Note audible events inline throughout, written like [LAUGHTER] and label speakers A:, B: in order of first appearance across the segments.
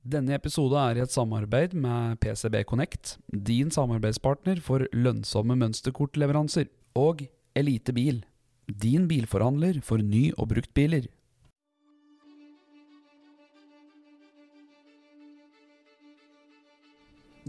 A: Denne episode er i et samarbeid med PCB Connect, din samarbeidspartner for lønnsomme mønsterkortleveranser, og Elite Bil, din bilforhandler for ny- og bruktbiler.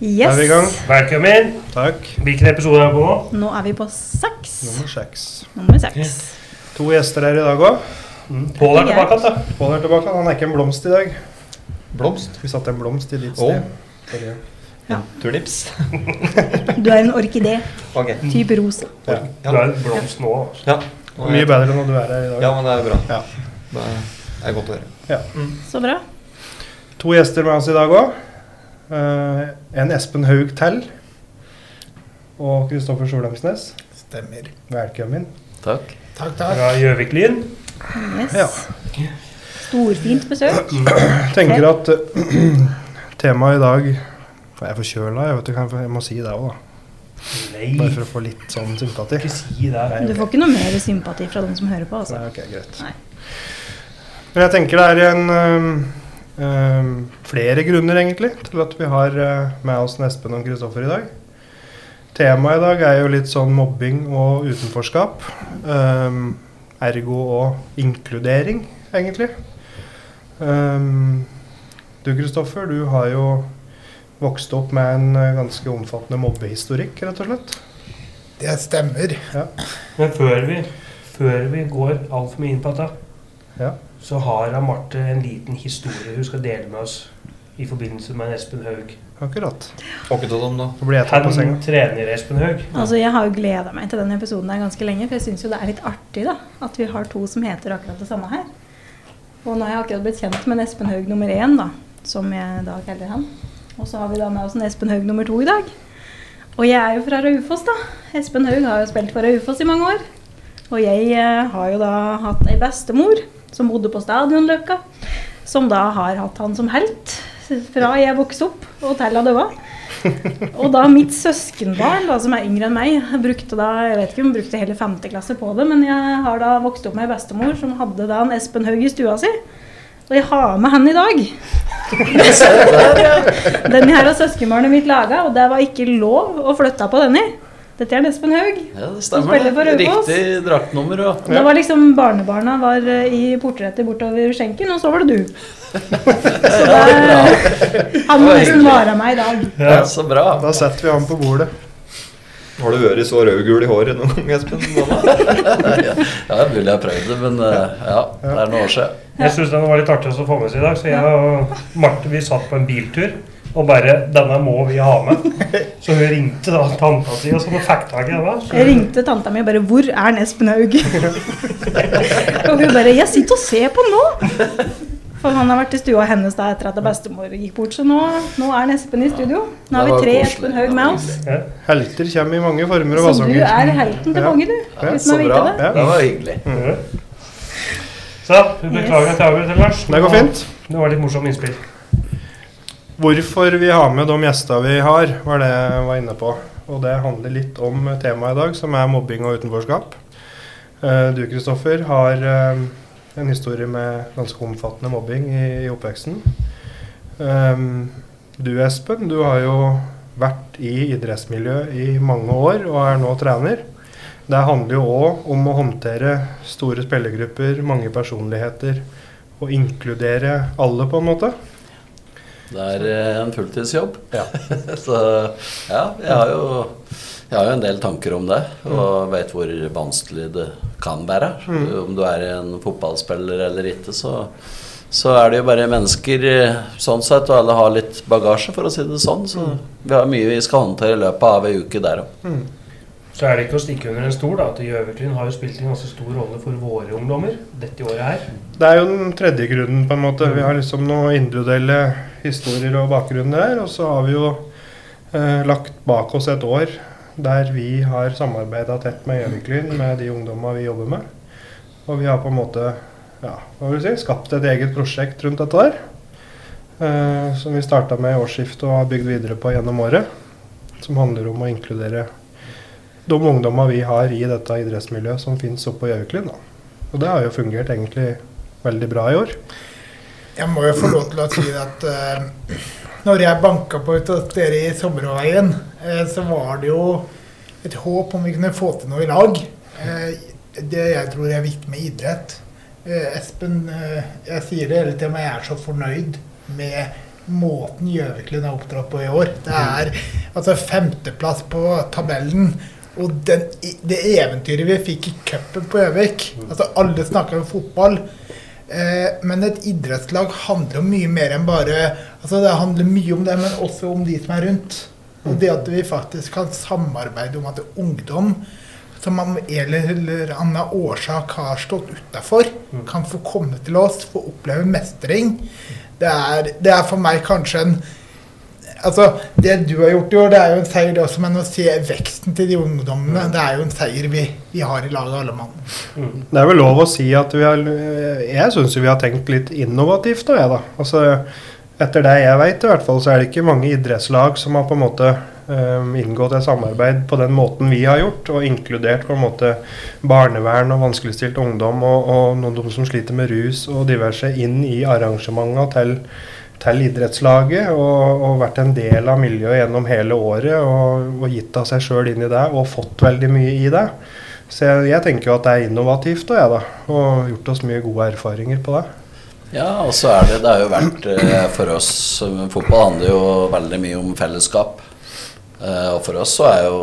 B: Da er vi i gang.
C: Velkommen!
B: Takk.
C: Hvilken episode er vi på nå?
D: Nå er vi på seks.
B: Nummer seks.
D: Nummer seks.
B: To gjester her i dag òg.
C: Pål er tilbake igjen, da.
B: Pål er tilbake. Han er ikke en blomst i dag.
E: Blomst.
B: Vi satte en blomst i ditt sted. Oh.
E: Ja. Tulips.
D: Du er en orkidé.
E: Ok.
D: Type rosa.
B: Ja.
C: Du er en blomst nå. altså.
E: Ja.
B: Mye bedre når du er her i dag.
E: Ja, men det er bra.
B: Ja.
E: Det er godt å høre.
D: Så bra.
B: To gjester med oss i dag òg. En Espen Haug Tell og Kristoffer Solheimsnes.
F: Stemmer.
B: Velkommen.
E: Takk.
F: Takk, takk.
C: Fra Gjøviklyn.
D: Yes.
B: Ja.
D: Storfint besøk. [CLEARS THROAT]
B: Tenker at eh, [CLEARS THROAT] temaet i dag jeg er forkjøla, jeg vet jeg må si det òg, da.
C: Nei,
B: Bare for å få litt sånn sympati.
C: ikke si det.
B: Nei,
D: Du får ikke noe mer sympati fra de som hører på, altså.
B: Nei, ok, greit.
D: Nei.
B: Men jeg tenker det er en øhm, flere grunner egentlig til at vi har øh, med oss Espen og Kristoffer i dag. Temaet i dag er jo litt sånn mobbing og utenforskap. Um, ergo og inkludering, egentlig. Um, du Kristoffer, du har jo vokst opp med en øh, ganske omfattende mobbehistorikk, rett og slett.
F: Det stemmer.
C: Men før vi, før vi går altfor mye inn på dette,
B: Ja.
C: Så har da Marte en liten historie hun skal dele med oss i forbindelse med Espen Haug.
B: Akkurat.
E: Dem, da.
B: Blir jeg tatt på
C: Han trener Espen Haug.
D: Altså, Jeg har jo gleda meg til denne episoden her ganske lenge, for jeg syns jo det er litt artig da, at vi har to som heter akkurat det samme her. Og nå har jeg akkurat blitt kjent med en Espen Haug nummer én, da, som jeg da kaller han. Og så har vi da med oss en Espen Haug nummer to i dag. Og jeg er jo fra Raufoss, da. Espen Haug har jo spilt for Raufoss i mange år. Og jeg eh, har jo da hatt ei bestemor som bodde på Stadionløkka, som da har hatt han som helt fra jeg vokste opp og til jeg døde. Og da mitt søskenbarn, da, som er yngre enn meg, brukte da, jeg vet ikke om hun brukte hele femte klasse på det, men jeg har da vokst opp med ei bestemor som hadde da en Espen Haug i stua si. Og jeg har med han i dag. [LAUGHS] Den her har søskenbarnet mitt laga, og det var ikke lov å flytte på den i. Dette er Nespen Espen Haug.
G: Ja, det stemmer. det. Riktig draktnummer. Ja.
D: Det var liksom Barnebarna var eh, i portrettet bortover skjenken, og så var det du. [LAUGHS] Så det, han må nesten vare meg i dag.
G: Ja, så bra.
B: Da setter vi ham på bordet.
E: Har du vært så rødgul i håret noen gang, Espen? [LAUGHS]
G: ja, det er mulig jeg har prøvd det, men eh, ja, det er noen år siden.
C: Jeg syns den var litt artig å få med seg i dag, så jeg og Marte vi satt på en biltur. Og bare 'Denne må vi ha med'. Så hun ringte da tanta si og så fikk tak i henne.
D: Jeg ringte tanta mi og bare 'Hvor er Espen Haug?' [LAUGHS] og hun bare 'Jeg sitter og ser på nå'. For han har vært i stua hennes da etter at bestemor gikk bort, så nå, nå er Espen i studio. Nå har vi tre. Espen Haug med oss.
C: Ja.
B: Helter kommer i mange former og
D: Så du er helten til mange, du.
B: Ja,
G: Så
D: å
G: bra.
D: det.
B: Ja.
G: Det var hyggelig.
C: Mhm. Så vi beklager at jeg avbryter, Lars.
B: Det går fint.
C: Det var litt morsomt innspill.
B: Hvorfor vi har med de gjestene vi har, var det jeg var inne på. Og det handler litt om temaet i dag, som er mobbing og utenforskap. Eh, Du, Kristoffer, har eh, en historie med ganske omfattende mobbing i, i oppveksten. Um, Du, Espen, du har jo vært i idrettsmiljøet i mange år og er nå trener. Det handler jo òg om å håndtere store spillergrupper, mange personligheter, og inkludere alle, på en måte.
G: Det er eh, en fulltidsjobb.
B: Ja. [LAUGHS]
G: Så ja, jeg har jo jeg har jo en del tanker om det, og vet hvor vanskelig det kan være. Om du er en fotballspiller eller ikke, så, så er det jo bare mennesker eh, sånn sett, og alle har litt bagasje, for å si det sånn. Så vi har mye vi skal håndtere i løpet av ei uke der òg.
C: Så er det ikke å stikke under en stol da, at Gjøvertun har jo spilt en ganske stor rolle for våre ungdommer dette året her.
B: Det er jo den tredje grunnen, på en måte. Vi har liksom noen individuelle historier og bakgrunner der. Og så har vi jo eh, lagt bak oss et år der vi har samarbeida tett med Gjøviklyn, med de ungdomma vi jobber med. Og vi har på en måte ja, hva vil du si, skapt et eget prosjekt rundt dette her. Eh, som vi starta med i årsskiftet og har bygd videre på gjennom året. Som handler om å inkludere de ungdommene vi har i dette idrettsmiljøet som finnes oppe på Gjøviklyn. Og det har jo fungert egentlig veldig bra i år.
F: Jeg må jo få lov til å si at uh, når jeg banka på ut hos dere i Sommerveien, uh, så var det jo et håp om vi kunne få til noe i lag. Uh, det jeg tror er viktig med idrett. Eh, Espen, eh, jeg sier det hele tida, men jeg er så fornøyd med måten Gjøviklund er oppdratt på i år. Det er altså femteplass på tabellen. Og den, det eventyret vi fikk i cupen på Gjøvik altså Alle snakker om fotball. Eh, men et idrettslag handler om mye mer enn bare altså Det handler mye om det, men også om de som er rundt. Og det at vi faktisk kan samarbeide om at ungdom som av en eller annen årsak har stått utafor, kan få komme til oss, få oppleve mestring. Det er, det er for meg kanskje en Altså, Det du har gjort i år, det er jo en seier det også, men å se veksten til de ungdommene, det er jo en seier vi, vi har i laget alle mann.
B: Det er vel lov å si at vi har Jeg syns vi har tenkt litt innovativt nå, jeg, da. Altså, etter det jeg vet, i hvert fall, så er det ikke mange idrettslag som har på en måte um, inngått et samarbeid på den måten vi har gjort, og inkludert på en måte barnevern og vanskeligstilt ungdom og, og noen som sliter med rus og diverse, inn i arrangementene til, til idrettslaget. Og, og vært en del av miljøet gjennom hele året og, og gitt av seg sjøl inn i det og fått veldig mye i det. Så jeg, jeg tenker jo at det er innovativt, og jeg da, og gjort oss mye gode erfaringer på det.
G: Ja, og så er det Det har jo vært eh, for oss Fotball handler jo veldig mye om fellesskap. Eh, og for oss så er jo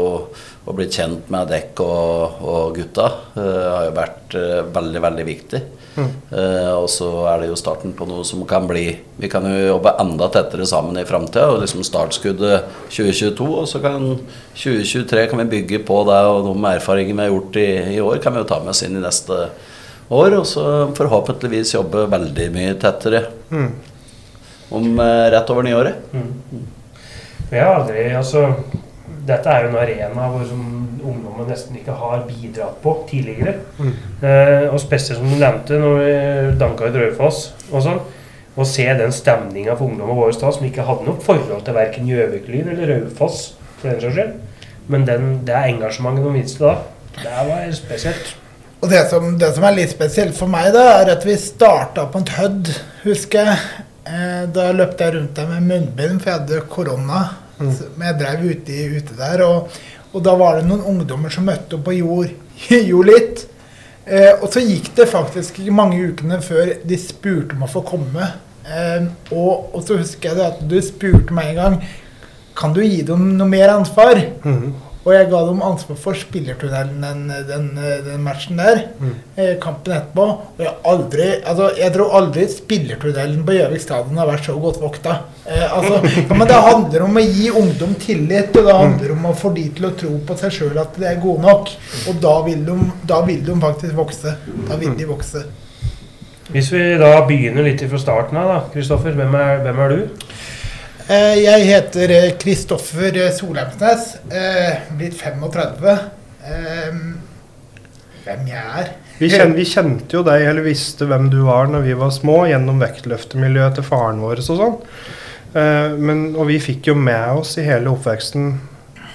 G: å bli kjent med dekk og, og gutta uh, har jo vært uh, veldig, veldig viktig. Eh, og så er det jo starten på noe som kan bli Vi kan jo jobbe enda tettere sammen i framtida. Og liksom startskuddet 2022, og så kan 2023 kan vi bygge på det og de erfaringene vi har gjort i, i år, kan vi jo ta med oss inn i neste år. Og så forhåpentligvis jobbe veldig mye tettere
B: Mm.
G: om rett over nyåret.
C: Mm. jeg har aldri, altså, dette er jo en arena hvor som ungdommen nesten ikke har bidratt på tidligere. Eh, og spesielt som du nevnte, når vi danka i Raufoss og sånn. Å se den stemninga for ungdommen vår da, som ikke hadde noe forhold til verken Gjøviklyn eller Raufoss, for den saks skyld. Men den, det engasjementet de viste da, det var spesielt.
F: Og det som, det som er litt spesielt for meg, da, er at vi starta på en tødd, husker jeg. Eh, da løpte jeg rundt der med munnbind, for jeg hadde korona. Så- Men jeg drev ute, ute der, og, og da var det noen ungdommer som møtte opp og gjorde, gjorde [LAUGHS] litt. Eh, og så gikk det faktisk ikke mange ukene før de spurte om å få komme. Eh, og, og så husker jeg det at du spurte meg en gang Kan du gi dem noe mer ansvar.
B: Mhm.
F: Og jeg ga dem ansvar for spillertunnelen den, den, den matchen der. Mm. Kampen etterpå. Og jeg, aldri, altså, jeg tror aldri spillertunnelen på Gjøvik stadion har vært så godt vokta. Eh, altså, [LAUGHS] ja, men det handler om å gi ungdom tillit, og det handler om å få de til å tro på seg sjøl at de er gode nok. Og da vil, de, da vil de faktisk vokse. Da vil de vokse.
C: Hvis vi da begynner litt fra starten av, da, Kristoffer. Hvem, er- hvem er du?
F: Eh, Jeg heter Kristoffer eh, Solheimsnes. eh, Blitt 35. Eh, Hvem jeg er?
B: Vi, kjen, vi kjente jo deg, eller visste hvem du var når vi var små, gjennom vektløftemiljøet til faren vår og sånn. Men, og vi fikk jo med oss i hele oppveksten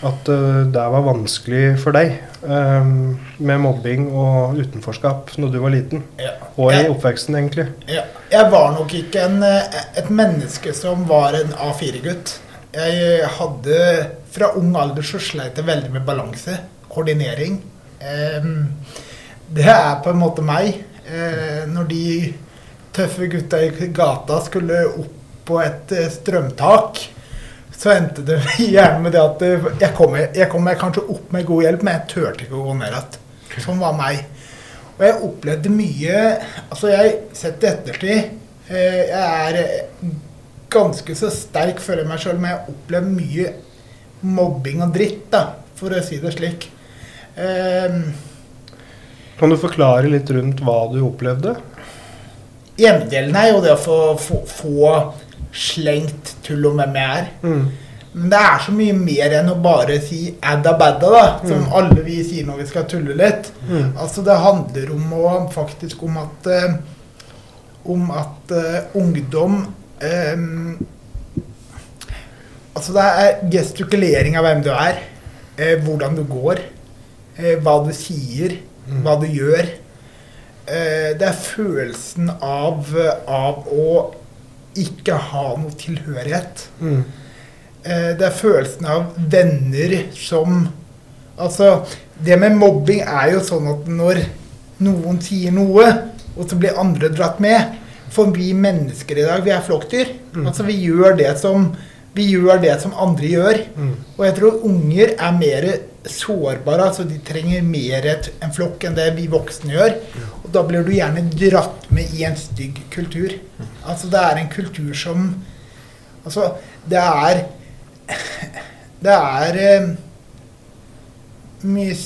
B: at eh, det var vanskelig for deg um, med mobbing og utenforskap når du var liten.
F: Ja.
B: Og i oppveksten, egentlig.
F: Ja, jeg var nok ikke en, eh, et menneske som var en A4-gutt. Jeg hadde Fra ung alder så sleit jeg veldig med balanse, koordinering. Um, det er på en måte meg. Uh, når de tøffe gutta i gata skulle opp på et strømtak, så endte det [LAUGHS] gjerne med det at eh, jeg kom, jeg kom meg kanskje opp med god hjelp, men jeg turte ikke å gå ned igjen. Sånn var meg. Og jeg opplevde mye Altså, jeg sett i ettertid eh, Jeg er eh, ganske så sterk, føler jeg meg sjøl, men jeg opplevde mye mobbing og dritt, da, for å si det slik. Um,
B: Kan du forklare litt rundt hva du opplevde?
F: Hjemdelen er jo det å få, få, få slengt tull om hvem jeg er.
B: Mm.
F: Men det er så mye mer enn å bare si adda badda, da. Som
B: Mm.
F: alle vi sier når vi skal tulle litt.
B: Mm.
F: Altså det handler om å faktisk om at eh, Om at eh, ungdom eh, Altså det er gestikulering av hvem du er. eh, hvordan du går. eh, hva du sier.
B: Mm.
F: Hva du gjør. Eh, det er følelsen av, av å ikke ha noe tilhørighet.
B: Mm.
F: Eh, det er følelsen av venner som Altså, det med mobbing er jo sånn at når noen sier noe, og så blir andre dratt med For vi mennesker i dag, vi er flokkdyr.
B: Mm.
F: Altså, vi gjør det som vi gjør det som andre gjør.
B: Mm.
F: Og jeg tror unger er mer sårbare. altså De trenger mer en flokk enn det vi voksne gjør. Og da blir du gjerne dratt med i en stygg kultur. Altså det er en kultur som Altså, det er [LAUGHS] Det er eh, mye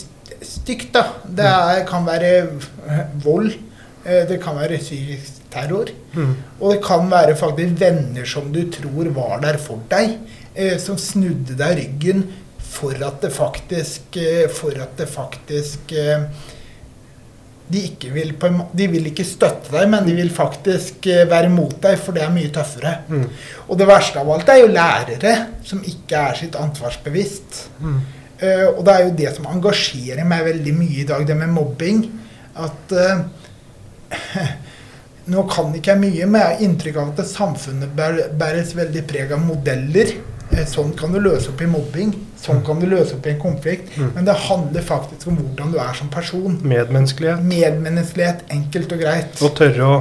F: stygt, da. Det er, kan være vold. eh, Det kan være psykisk terror.
B: Mm.
F: Og det kan være faktisk venner som du tror var der for deg, eh, som snudde deg ryggen for at det faktisk eh, For at det faktisk eh, de, vil på de vil ikke støtte deg, men de vil faktisk eh, være mot deg, for det er mye tøffere.
B: Mm.
F: Og det verste av alt er jo lærere som ikke er sitt ansvarsbevisst.
B: Mm.
F: Uh, og det er jo det som engasjerer meg veldig mye i dag, det med mobbing. At uh, [LAUGHS] Nå kan ikke jeg mye, men jeg har inntrykk av at samfunnet bæres veldig preg av modeller. Eh, sånn kan du løse opp i mobbing. Sånn kan du løse opp i en konflikt.
B: Mm.
F: Men det handler faktisk om hvordan du er som person.
B: Medmenneskelighet.
F: Medmenneskelighet, enkelt og greit.
B: Og tørre å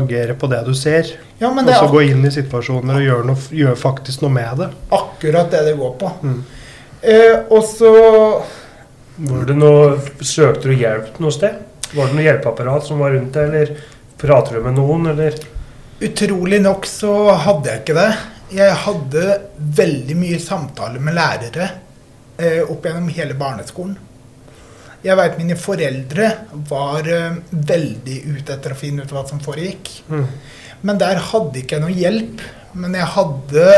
B: agere på det du ser.
F: Ja, men
B: Og så gå inn i situasjoner og gjøre, noe, gjøre faktisk noe med det.
F: akkurat det det går på.
B: Mm.
F: Eh, og så
C: Var det noe, Søkte du hjelp noe sted? Var det noe hjelpeapparat som var rundt deg, eller prater du med noen, eller?
F: Utrolig nok så hadde jeg ikke det. Jeg hadde veldig mye samtaler med lærere eh, opp gjennom hele barneskolen. Jeg veit mine foreldre var eh, veldig ute etter å finne ut hva som foregikk.
B: Mm.
F: Men der hadde ikke jeg noe hjelp. Men jeg hadde,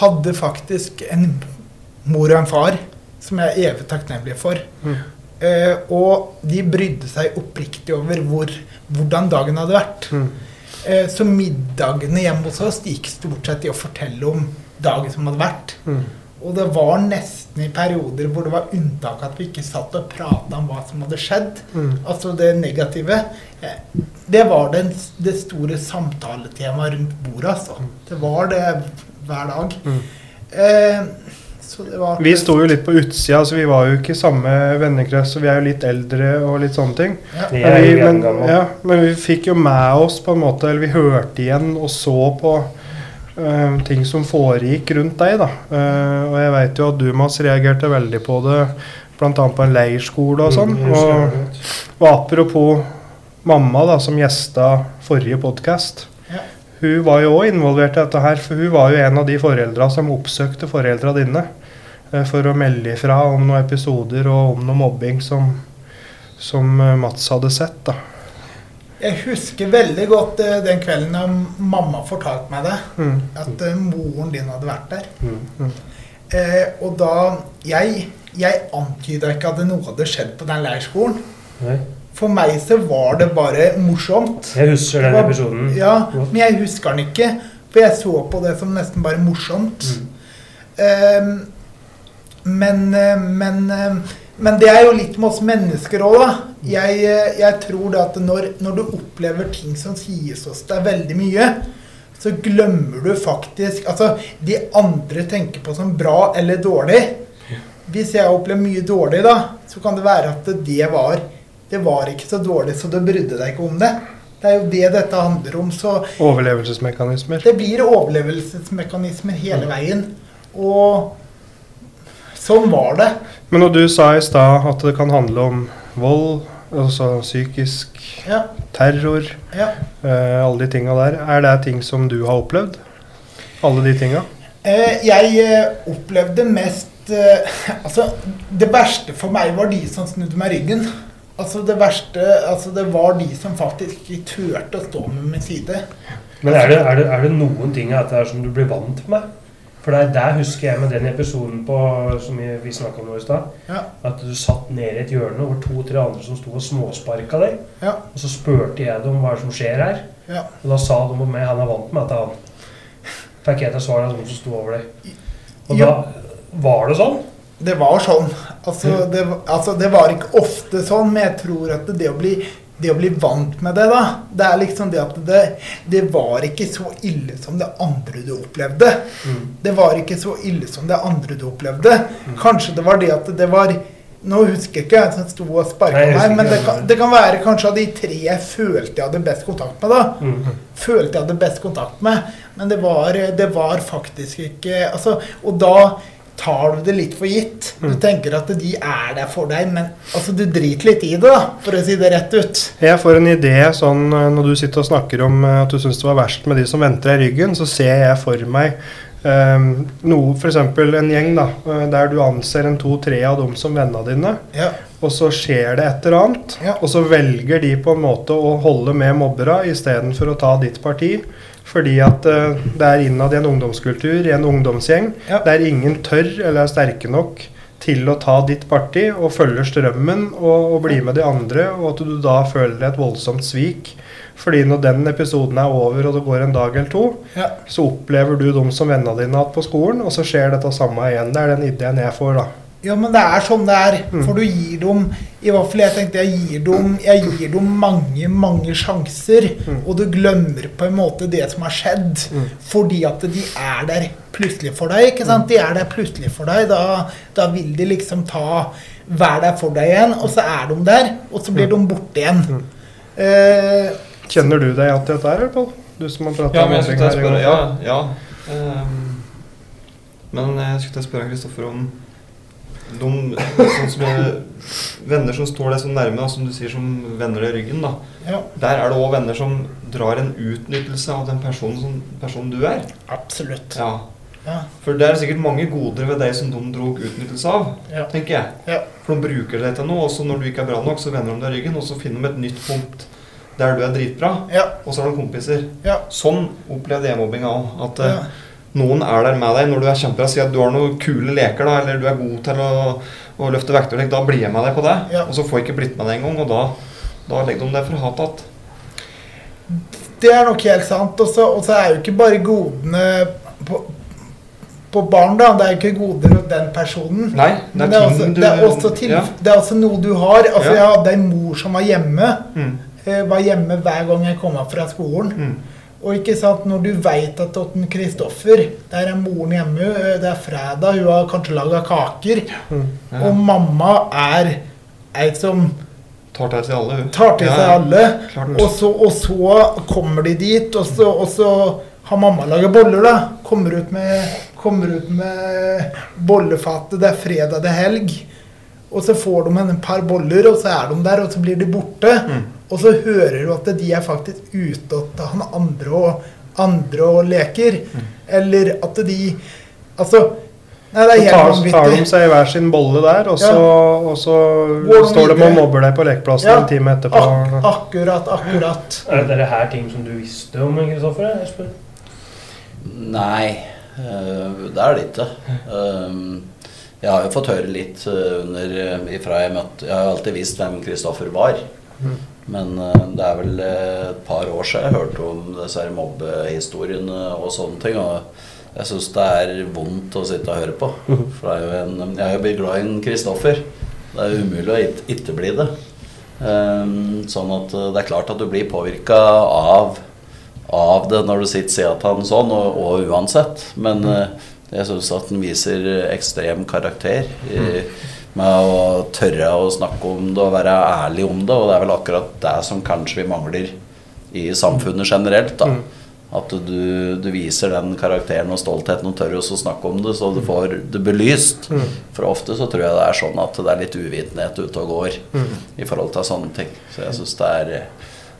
F: hadde faktisk en mor og en far som jeg er evig takknemlig for.
B: Mm.
F: Eh, og de brydde seg oppriktig over hvor, hvordan dagen hadde vært.
B: Mm.
F: Eh, så middagene hjemme hos oss gikk stort sett i å fortelle om dagen som hadde vært.
B: Mm.
F: Og det var nesten i perioder hvor det var unntak at vi ikke satt og prata om hva som hadde skjedd.
B: Mm.
F: Altså det negative. Eh, Det var den, det store samtaletemaet rundt bordet, altså. Det var det hver dag.
B: Mm.
F: Eh, var
B: Vi sto jo litt på utsida, så vi var jo ikke i samme vennekrets. Så vi er jo litt eldre og litt sånne ting.
F: ja.
B: Men vi, men, ja, men vi fikk jo med oss på en måte Eller vi hørte igjen og så på uh, ting som foregikk rundt deg. da Uh, Og jeg veit jo at du, Mads, reagerte veldig på det bl.a. på en leirskole og sånn.
C: Mm,
B: Og, og apropos mamma, da, som gjesta forrige podkast. Hun var jo òg involvert i dette her, for hun var jo en av de foreldra som oppsøkte foreldra dine for å melde ifra om noen episoder og om noe mobbing som, som eh, Mats hadde sett. da.
F: Jeg husker veldig godt eh, den kvelden da mamma fortalte meg det.
B: Mm.
F: At eh, moren din hadde vært der.
C: Mm.
F: Eh, og da Jeg, jeg antyda ikke at noe hadde skjedd på den leirskolen.
C: Nei.
F: For meg så var det bare morsomt.
C: Jeg husker den episoden.
F: Ja, men jeg husker den ikke. For jeg så på det som nesten bare morsomt.
C: Mm.
F: Men, eh, men, eh, men det er jo litt med oss mennesker òg, da. Jeg, eh, jeg tror det at når, når du opplever ting som sies oss det er veldig mye, så glemmer du faktisk Altså, de andre tenker på som bra eller dårlig. Hvis jeg opplever mye dårlig, da, så kan det være at det var Det var ikke så dårlig, så du brydde deg ikke om det. Det er jo det dette handler om. Så
B: Overlevelsesmekanismer.
F: det blir overlevelsesmekanismer hele veien. Og sånn var det.
B: Men når du sa i stad at det kan handle om vold, altså psykisk
F: Ja,
B: terror,
F: ja.
B: eh, alle de tinga der, er det ting som du har opplevd? Alle de tinga?
F: Eh, jeg eh, opplevde mest eh, [LAUGHS] Altså, det verste for meg var de som snudde meg ryggen. Altså, det verste Altså, det var de som faktisk ikke turte å stå med min side.
C: Men er det, er, det, er det noen ting av dette her som du blir vant med? For det er der husker jeg med den episoden på, som vi, snakka om nå i stad,
F: Ja,
C: at du satt ned i et hjørne hvor to-tre andre som sto og småsparka deg.
F: ja,
C: Og så spurte jeg dem hva som skjer her.
F: ja.
C: Og da sa de om meg han er vant med at han. Fikk jeg til svar av de som sto over deg. Og
F: Ja.
C: da var det sånn.
F: Det var sånn. Altså det, altså, det var ikke ofte sånn, men jeg tror at det å bli, det å bli vant med det, da Det er liksom det at det, det var ikke så ille som det andre du opplevde. Det var ikke så ille som det andre du opplevde. Kanskje det var det at det var Nå husker jeg ikke jeg som sto og sparka meg, men det kan, det kan være kanskje av de tre jeg følte jeg hadde best kontakt med. da
C: Mm.
F: følte jeg hadde best kontakt med. Men det var, det var faktisk ikke altså, Og da tar du det litt for gitt. Du tenker at de er der for deg, men altså, du driter litt i det, da, for å si det rett ut.
B: Jeg får en idé sånn eh, når du sitter og snakker om eh, at du syns det var verst med de som venter deg i ryggen, så ser jeg for meg um, noe, f.eks. en gjeng da, eh, der du anser en to-tre av dem som vennene dine,
F: Ja,
B: og så skjer det et eller annet,
F: Ja.
B: og så velger de på en måte å holde med mobbera istedenfor å ta ditt parti. Fordi at uh, det er innad i en ungdomskultur, i en ungdomsgjeng,
F: Ja.
B: der ingen tør eller er sterke nok til å ta ditt parti og følger strømmen og, og bli med de andre, og at du da føler et voldsomt svik. Fordi når den episoden er over og det går en dag eller to,
F: ja.
B: så opplever du dem som vennene dine igjen på skolen, og så skjer dette samme igjen. Det er den ideen jeg får, da.
F: Ja, men det er sånn det er.
B: Mm.
F: For du gir dem I hvert fall jeg tenkte jeg gir dem, jeg gir dem mange, mange sjanser.
B: Mm.
F: Og du glemmer på en måte det som har skjedd.
B: Mm.
F: Fordi at de er der plutselig for deg. ikke sant? De er der plutselig for deg. Da, da vil de liksom ta Være der for deg igjen, og så er de der. Og så blir de borte igjen.
B: Mm.
F: Eh,
B: Kjenner du deg igjen i dette her, Pål? Du som har prata
E: Ja,
B: om
E: men
B: mobbing her. i går.
E: Ja, ja. Um, men jeg skulle til å spørre Kristoffer om de sånn som venner som står deg så nærme, da, som du sier, som vender deg ryggen. da.
F: ja,
E: Der er det òg venner som drar en utnyttelse av den personen, som, personen du er.
F: absolutt.
E: Ja.
F: Ja,
E: For det er sikkert mange goder ved deg som de dro utnyttelse av,
F: ja,
E: tenker jeg.
F: ja.
E: For de bruker det til noe, og så når du ikke er bra nok, så vender de deg ryggen, og så finner de et nytt punkt der du er dritbra,
F: ja,
E: og så har de kompiser.
F: ja,
E: Sånn opplevde jeg mobbinga òg. At eh. Noen er der med deg når du er kjempebra. Si at du har noen kule leker, da, eller du er god til å, å løfte vekter. Da blir jeg med deg på det.
F: Ja.
E: Og så får jeg ikke blitt med deg engang, og da, da legger de deg for hat igjen.
F: Det er nok helt sant. Og så er jo ikke bare godene på, på barn, da. Det er jo ikke goder hos den personen.
E: Nei, det er
F: det er, også, det, er også til,
E: ja.
F: det er også noe du har. Altså,
E: Ja.
F: Jeg hadde en mor som var hjemme.
E: Mm,
F: eh, Var hjemme hver gang jeg kom opp fra skolen.
E: mm.
F: Og ikke sant, når du veit at Otten Kristoffer Der er moren hjemme. Det er fredag, hun har kanskje laga kaker.
E: Ja.
F: Og mamma er ei som
E: Tar til seg alle,
F: tar til
E: Ja,
F: seg
E: ja.
F: alle. Og så, og så kommer de dit, og så, og så har mamma laga boller, da. Kommer ut med, kommer ut med bollefatet. Det er fredag, det er helg. Og så får de en par boller, og så er de der, og så blir de borte.
E: Mm.
F: Og så hører du at de er faktisk ute til han andre og, andre og leker.
E: Mm.
F: Eller at de Altså Nei, det
B: Så
F: er
B: tar,
F: vanvittig.
B: så tar de seg i hver sin bolle der, og så, og så står de og mobber deg på lekeplassen
F: Ja.
B: en time etterpå.
F: Ak akkurat, akkurat.
C: Er dette her ting som du visste om, Kristoffer?
G: Nei, eh, det er det ikke. Um, jeg har jo fått høre litt eh, under eh, ifra jeg møtte Jeg har alltid visst hvem Kristoffer var. Men eh, det er vel eh, et par år siden jeg hørte om disse mobbehistoriene og sånne ting. Og jeg syns det er vondt å sitte og høre på. [LAUGHS] For det er jo en, jeg er jo blitt glad i en Kristoffer. Det er umulig å ikke- bli det. Um, sånn at eh, det er klart at du blir påvirka av av det når du sitter sier at han sånn, og, og uansett. Men eh, jeg syns at han viser ekstrem karakter i, med å tørre å snakke om det og være ærlig om det. Og det er vel akkurat det som kanskje vi mangler i samfunnet generelt. da
B: Mm.
G: At du, du viser den karakteren og stoltheten og tør også å snakke om det, så du får det belyst.
B: Mm.
G: For ofte så tror jeg det er sånn at det er litt uvitenhet ute og går
B: Mm.
G: i forhold til sånne ting. Så jeg syns det er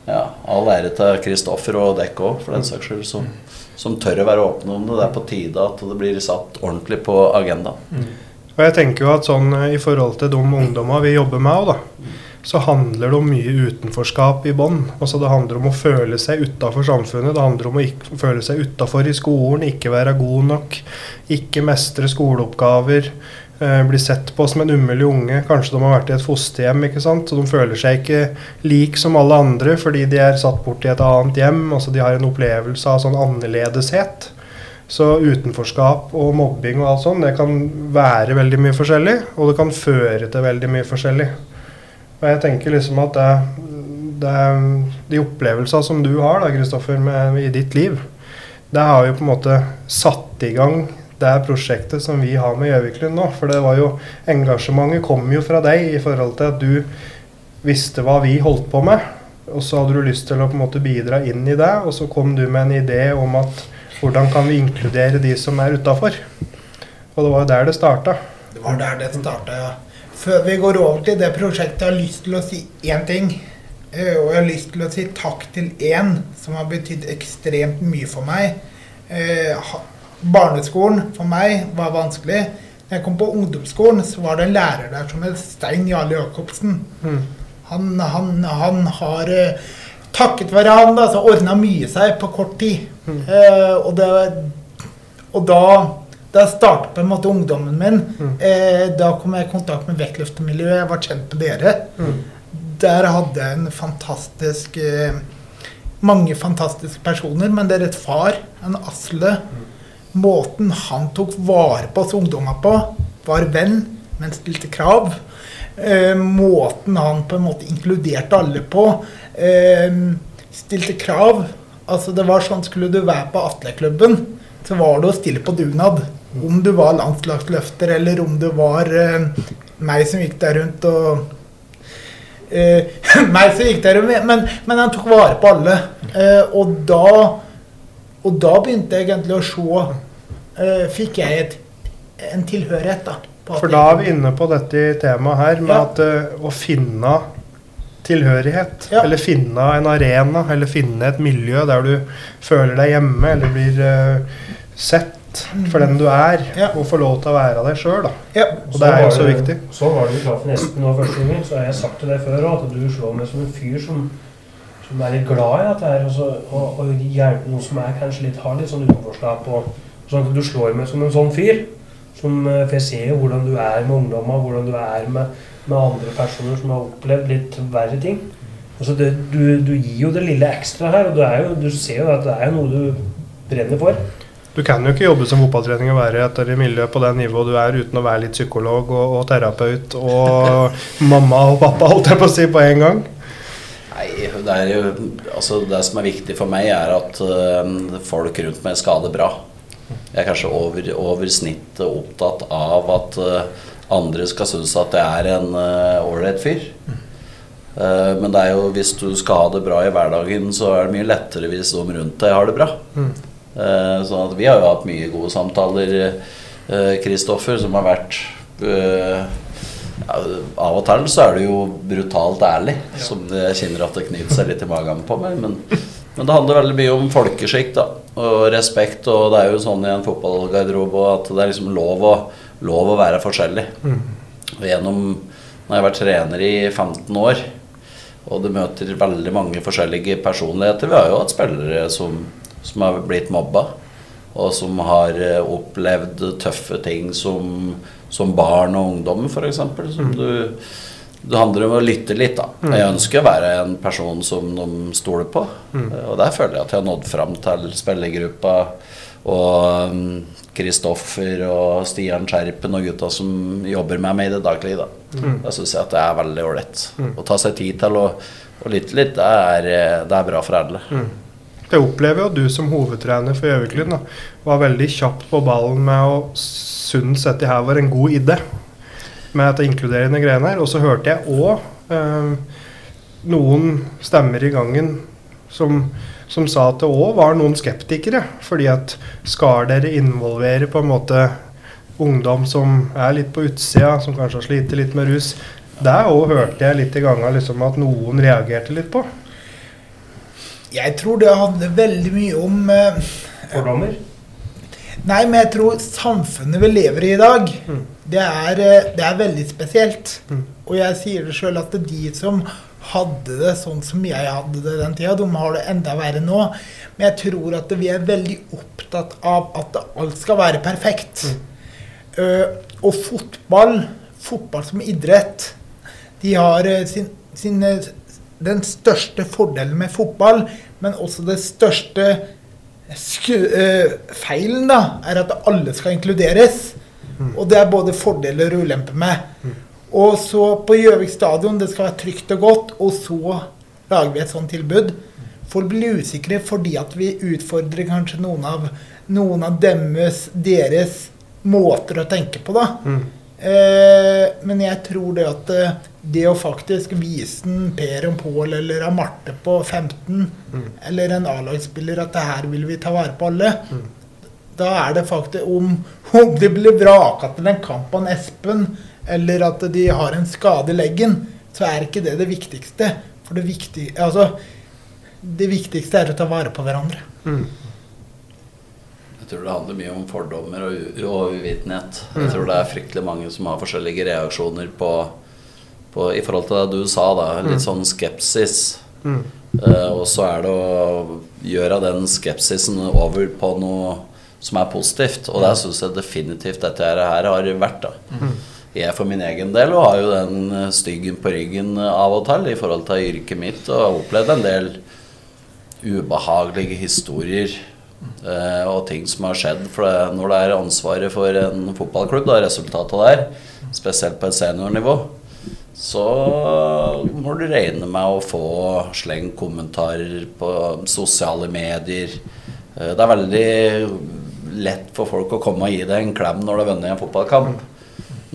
G: ja, all ære til Kristoffer og dekk òg, for den saks skyld, som, som tør å være åpne om det. Det er på tide at det blir satt ordentlig på agendaen.
B: Og jeg tenker jo at sånn eh, i forhold til de ungdommer vi jobber med òg, så handler det om mye utenforskap i bånn. Altså det handler om å føle seg utafor samfunnet. Det handler om å føle seg utafor i skolen, ikke være god nok, ikke mestre skoleoppgaver. eh, Bli sett på som en umulig unge. Kanskje de har vært i et fosterhjem. ikke sant? Så De føler seg ikke lik som alle andre fordi de er satt bort i et annet hjem. altså De har en opplevelse av sånn annerledeshet. Så utenforskap og mobbing og alt sånt, det kan være veldig mye forskjellig. Og det kan føre til veldig mye forskjellig. Og jeg tenker liksom at det, det De opplevelsene som du har da, Kristoffer, i ditt liv, det har jo på en måte satt i gang det prosjektet som vi har med Gjøviklund nå. For det var jo engasjementet kom jo fra deg i forhold til at du visste hva vi holdt på med. Og så hadde du lyst til å på en måte bidra inn i det, og så kom du med en idé om at hvordan kan vi inkludere de som er utafor? Og det var jo der det starta.
F: Det var der det starta, ja. Før vi går over til det prosjektet, jeg har lyst til å si én ting. Eh, Og jeg har lyst til å si takk til én som har betydd ekstremt mye for meg. Eh, Barneskolen for meg var vanskelig. Når jeg kom på ungdomsskolen, så var det en lærer der som het Stein Jarle Jacobsen.
B: Mm.
F: Han, han, han har eh, Takket være han, da, så ordna mye seg på kort tid.
B: Mm.
F: Eh, og, det, og da da startet på en måte ungdommen min.
B: Mm.
F: Eh, da kom jeg i kontakt med vektløftermiljøet. Jeg var kjent med dere.
B: Mm.
F: Der hadde jeg en fantastisk eh, Mange fantastiske personer, men deres far, en Asle Måten han tok vare på oss ungdommer på, var venn, men stilte krav. Eh, måten han på en måte inkluderte alle på, eh, stilte krav. Altså Det var sånn skulle du være på Atleklubben, så var det å stille på dugnad. Om du var landslagsløfter, eller om du var eh, meg som gikk der rundt og eh, [LAUGHS] Meg som gikk der rundt, men, men han tok vare på alle. Eh, og da og da begynte jeg egentlig å se eh, Fikk jeg et, en tilhørighet, da.
B: For da er vi inne på dette temaet her med
F: Ja.
B: at uh, å finne tilhørighet,
F: Ja.
B: eller finne en arena, eller finne et miljø der du føler deg hjemme, eller blir uh, sett for den du er,
F: Ja.
B: og får lov til å være deg sjøl.
F: Ja.
B: Og det er jo så viktig.
C: Så var det jo klart for Espen nå første gangen, så har jeg sagt til deg før at du slår meg som en fyr som, som er litt glad i dette her, og, så- og, og hjelper noen som er kanskje litt, har litt sånn utenforskap. Og, at du slår meg som en sånn fyr. Som, eh, for jeg ser jo hvordan du er med ungdommer, hvordan du er med, med andre personer som har opplevd litt verre ting. Altså det, du, du gir jo det lille ekstra her, og du, er jo, du ser jo at det er noe du brenner for.
B: Du kan jo ikke jobbe som fotballtrening og være etter i miljøet på det nivået du er, uten å være litt psykolog og, og terapeut og [LAUGHS] mamma og pappa, holdt jeg på å si, på en gang.
G: Nei, det er jo Altså, det som er viktig for meg, er at eh, folk rundt meg skal ha det bra. Jeg er kanskje over, over snittet opptatt av at uh, andre skal synes at jeg er en ålreit uh, fyr. Uh, men det er jo, hvis du skal ha det bra i hverdagen, så er det mye lettere hvis de rundt deg har det bra.
B: Mm.
G: Eh, sånn at vi har jo hatt mye gode samtaler, eh, Kristoffer, som har vært eh, ja, Av og til så er du jo brutalt ærlig, som jeg kjenner at det knyter seg litt i magen på meg. Men, men det handler veldig mye om folkeskikk da, og respekt. Og det er jo sånn i en fotballgarderobe at det er liksom lov å, lov å være forskjellig.
B: Mm.
G: Og gjennom Nå har jeg vært trener i 15 år, og du møter veldig mange forskjellige personligheter. Vi har jo hatt spillere som, som har blitt mobba, og som har eh, opplevd tøffe ting som, som barn og ungdom, f.eks. Som du det handler om å lytte litt, da. Jeg ønsker å være en person som de stoler på. Mm. Og der føler jeg at jeg har nådd fram til spillergruppa og um, Kristoffer og Stian Skjerpen og gutta som jobber med meg i det daglige. Da, da syns jeg at det er veldig ålreit. Å ta seg tid til å, å lytte litt, det er, eh, det er bra for alle.
B: Det opplever jo du som hovedtrener for Gjøviklund var veldig kjapt på ballen med å synes at det her var en god idé. Med dette inkluderende greiene her. Og så hørte jeg òg eh, noen stemmer i gangen som, som sa at det òg var noen skeptikere. Fordi at skal dere involvere på en måte ungdom som er litt på utsida, som kanskje har slitt litt med rus Der òg hørte jeg litt i gangen liksom at noen reagerte litt på.
F: Jeg tror det handler veldig mye om eh,
C: Fordommer?
F: Nei, men jeg tror samfunnet vi lever i i dag,
B: Mm.
F: Det, er, eh, det er veldig spesielt.
B: Mm.
F: Og jeg sier det sjøl at de som hadde det sånn som jeg hadde det den tida, de har det enda verre nå. Men jeg tror at vi er veldig opptatt av at alt skal være perfekt. Eh, og fotball, fotball som idrett, de har eh, sin, sin, den største fordelen med fotball, men også det største eh, feilen da, er at alle skal inkluderes. Og det er både fordeler og ulemper med. Og så på Gjøvik stadion, det skal være trygt og godt, og så lager vi et sånt tilbud. Folk blir usikre fordi at vi utfordrer kanskje noen av, noen av deres, deres måter å tenke på, da.
B: Mm.
F: Eh, men jeg tror det at eh, det å faktisk vise en Per og Pål eller en Marte på 15, eller en A-lagsspiller at det her vil vi ta vare på alle, da er det faktisk om, om de blir vraka til en kamp av en Espen, eller at de har en skade i leggen, så er ikke det det viktigste. For det, viktig, altså, det viktigste er å ta vare på hverandre.
B: Mm.
G: Jeg tror det handler mye om fordommer og, og uvitenhet. Jeg tror det er fryktelig mange som har forskjellige reaksjoner på, på I forhold til det du sa, da. Litt sånn skepsis.
B: Mm.
G: Uh, og så er det å gjøre den skepsisen over på noe som er positivt. Og det syns jeg definitivt dette her har vært. da Jeg for min egen del og har jo den eh, styggen på ryggen av og til i forhold til yrket mitt, og har opplevd en del ubehagelige historier eh, og ting som har skjedd. For det, når det er ansvaret for en fotballklubb, da, resultatet der, spesielt på et seniornivå, så må du regne med å få slengt kommentarer på sosiale medier. Eh, Det er veldig lett for folk å komme og gi deg en klem når du har vunnet en fotballkamp.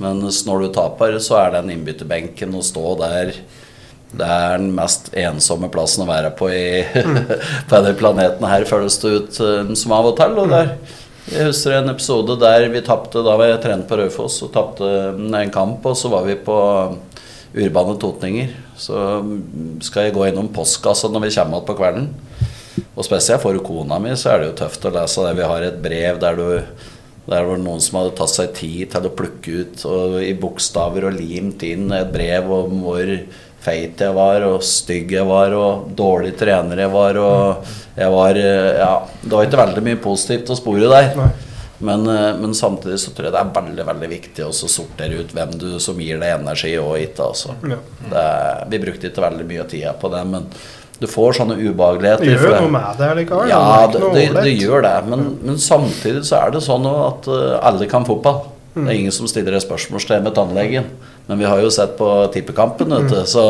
G: Mens når du taper, så er den innbytterbenken å stå der Det er den mest ensomme plassen å være på i, [LAUGHS] på denne planeten her, føles det ut eh, som av og til. Og der, jeg husker en episode der vi tapte Da vi trente på Raufoss og tapte en kamp, og så var vi på Urbane Totninger. Så skal jeg gå innom postkassa når vi kommer igjen på kvelden. Og spesielt for kona mi så er det jo tøft å lese det. Vi har et brev der du der var det noen som hadde tatt seg tid til å plukke ut og i bokstaver og limt inn et brev om hvor feit jeg var, og stygg jeg var, og dårlig trener jeg var. Og jeg var Ja, det var ikke veldig mye positivt å spore der. Men, eh, men samtidig så tror jeg det er veldig veldig viktig å sortere ut hvem du som gir deg energi og ikke. Altså. Det vi brukte ikke veldig mye tid på det, men du får sånne ubehageligheter.
B: Det gjør noe med det likevel.
G: Ja, det, det, det gjør det. Men, men samtidig så er det sånn at eh, alle kan fotball. Det
B: Mm.
G: er ingen som stiller et spørsmålstegn ved tannlegen. Men vi har jo sett på tippekampen, vet
B: Mm.
G: du. Så,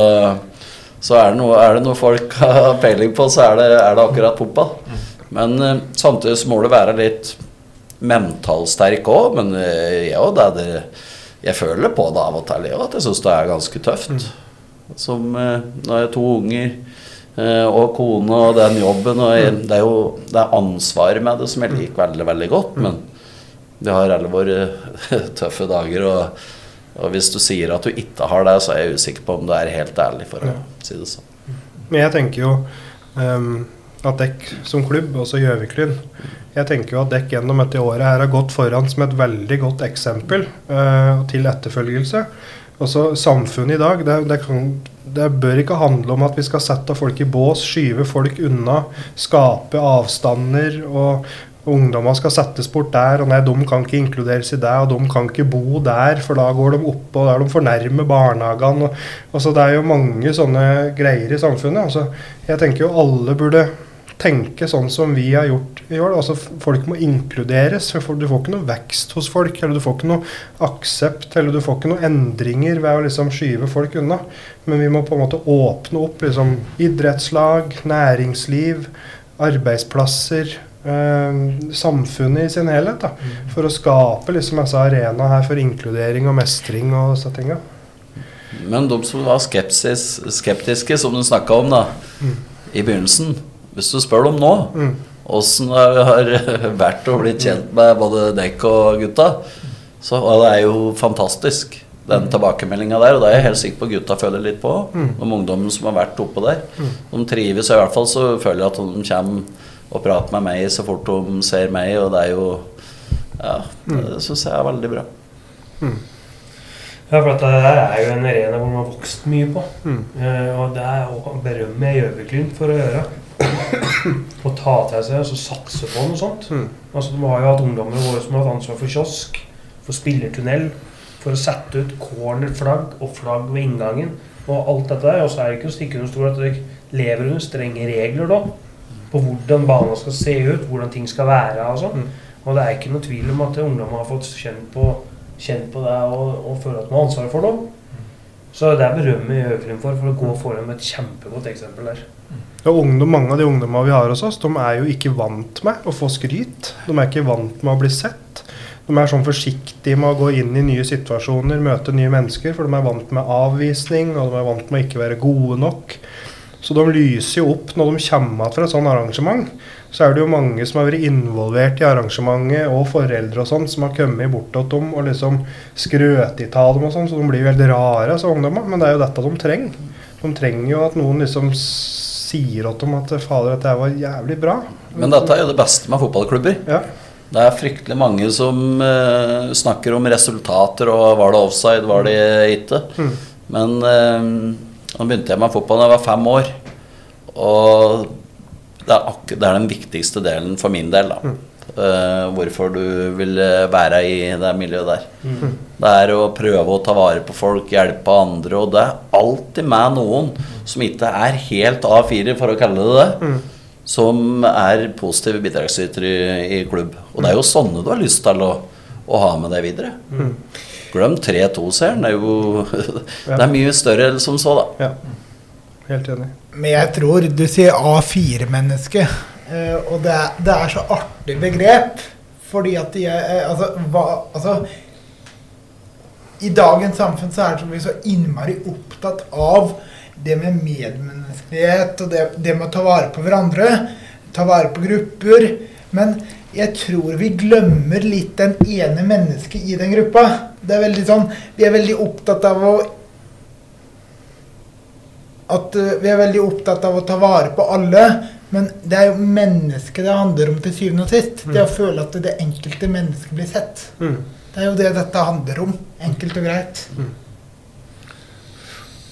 G: så er, det noe, er det noe folk [LAUGHS] har peiling på, så er det, er det akkurat fotball.
B: Mm.
G: Men eh, samtidig så må du være litt mentalsterk òg. Men eh, jeg, òg, det, jeg føler på det av og til, jeg òg, at jeg syns det er ganske tøft. Som når jeg har to unger og kone og den jobben og jeg, Det er jo det er ansvaret med det som jeg liker veldig, veldig godt. Men vi har alle våre [LAUGHS] tøffe dager. Og, og hvis du sier at du ikke har det, så er jeg usikker på om du er helt ærlig, for å si det sånn.
B: Men jeg tenker jo um, at dekk som klubb, også Gjøviklyn Jeg tenker jo at dekk gjennom dette året her har gått foran som et veldig godt eksempel uh, til etterfølgelse. Også samfunnet i dag, det, det, kan, det bør ikke handle om at vi skal sette folk i bås, skyve folk unna, skape avstander og Ungdommer skal settes bort der, og nei, de kan ikke inkluderes i det, og de kan ikke bo der, for da går de opp og da er de fornærmer barnehagene. Og, så det er jo mange sånne greier i samfunnet. Altså, jeg tenker jo alle burde tenke sånn som vi har gjort i år. Altså, folk må inkluderes. for Du får ikke noe vekst hos folk, eller du får ikke noe aksept, eller du får ikke noe endringer ved å liksom skyve folk unna. Men vi må på en måte åpne opp liksom, idrettslag, næringsliv, arbeidsplasser. Eh, samfunnet i sin helhet. Da, for å skape liksom altså, arena her for inkludering og mestring og disse tinga.
G: Men de som var skepsis, skeptiske, som du snakka om da,
B: Mm.
G: i begynnelsen, Hvis du spør dem nå
B: Mm.
G: det har [LAUGHS] vært å bli kjent med både dekk og gutta, så og det er jo fantastisk, den tilbakemeldinga der. Og det er jeg helt sikker på gutta føler litt på.
B: Mm.
G: De ungdommene som har vært oppe der. De trives, og i hvert fall så føler jeg at de kommer og prater med meg så fort de ser meg, og det er jo Ja, det syns jeg er veldig bra.
C: Ja, for dette det er jo en arena hvor man har vokst mye på.
B: Mm.
C: Eh, og det er berømmer jeg Gjøvik-Lyn for å gjøre. Å ta til seg og altså satse på noe sånt.
B: Mm.
C: Altså, De har jo hatt ungdommer våre som har hatt ansvar for kiosk, for spillertunnel, for å sette ut cornerflagg og flagg ved inngangen. Og alt dette der. Og så er det ikke å stikke under stol at dere lever under strenge regler da. På hvordan banen skal se ut, hvordan ting skal være. sånn.
B: Mm.
C: Og det er ikke noe tvil om at ungdommer har fått kjent på, kjent på det og, og føler at de har ansvar for noe. Så det er berømmet i Høgfrim for, for å gå foran med et kjempegodt eksempel der.
B: Og ungdom, mange av de ungdommene vi har hos oss, de er jo ikke vant med å få skryt. De er ikke vant med å bli sett. De er sånn forsiktige med å gå inn i nye situasjoner, møte nye mennesker, for de er vant med avvisning, og de er vant med å ikke være gode nok. Så de lyser jo opp når de kommer fra et sånt arrangement. Så er det jo mange som har vært involvert i arrangementet, og foreldre og sånn, som har kommet bort til dem og liksom skrøt av dem og sånn, så de blir veldig rare, altså ungdommene. Men det er jo dette de trenger. De trenger jo at noen liksom sier til dem at fader, dette var jævlig bra.
G: Men dette er jo det beste med fotballklubber.
B: Ja.
G: Det er fryktelig mange som uh, snakker om resultater og var det offside, var det ikke.
B: Mm.
G: Men eh, nå begynte jeg med fotball da jeg var fem år. Og det er, det er den viktigste delen for min del. da. Eh, hvorfor du vil eh, være i det miljøet der. Det er å prøve å ta vare på folk, hjelpe andre. Og det er alltid med noen som ikke er helt A4, for å kalle det det. Som er positive bidragsytere i, i klubb. Og det er jo sånne du har lyst til å, å ha med deg videre. Glem 3-2-seieren. Det er jo [LAUGHS] Det er mye større enn som så, da.
B: ja. Helt enig.
F: Men jeg tror du sier A4-menneske, eh, og det er, det er så artig begrep. Fordi at de er eh, Altså, hva, altså I dagens samfunn så er det som vi så innmari opptatt av det med medmenneskelighet og det, det med å ta vare på hverandre. Ta vare på grupper. Men jeg tror vi glemmer litt den ene mennesket i den gruppa. Det er veldig sånn Vi er veldig opptatt av å at uh, vi er veldig opptatt av å ta vare på alle, men det er jo mennesket det handler om til syvende og sist. Det å føle at det enkelte mennesket blir sett.
B: Mm.
F: Det er jo det dette handler om. Enkelt og greit.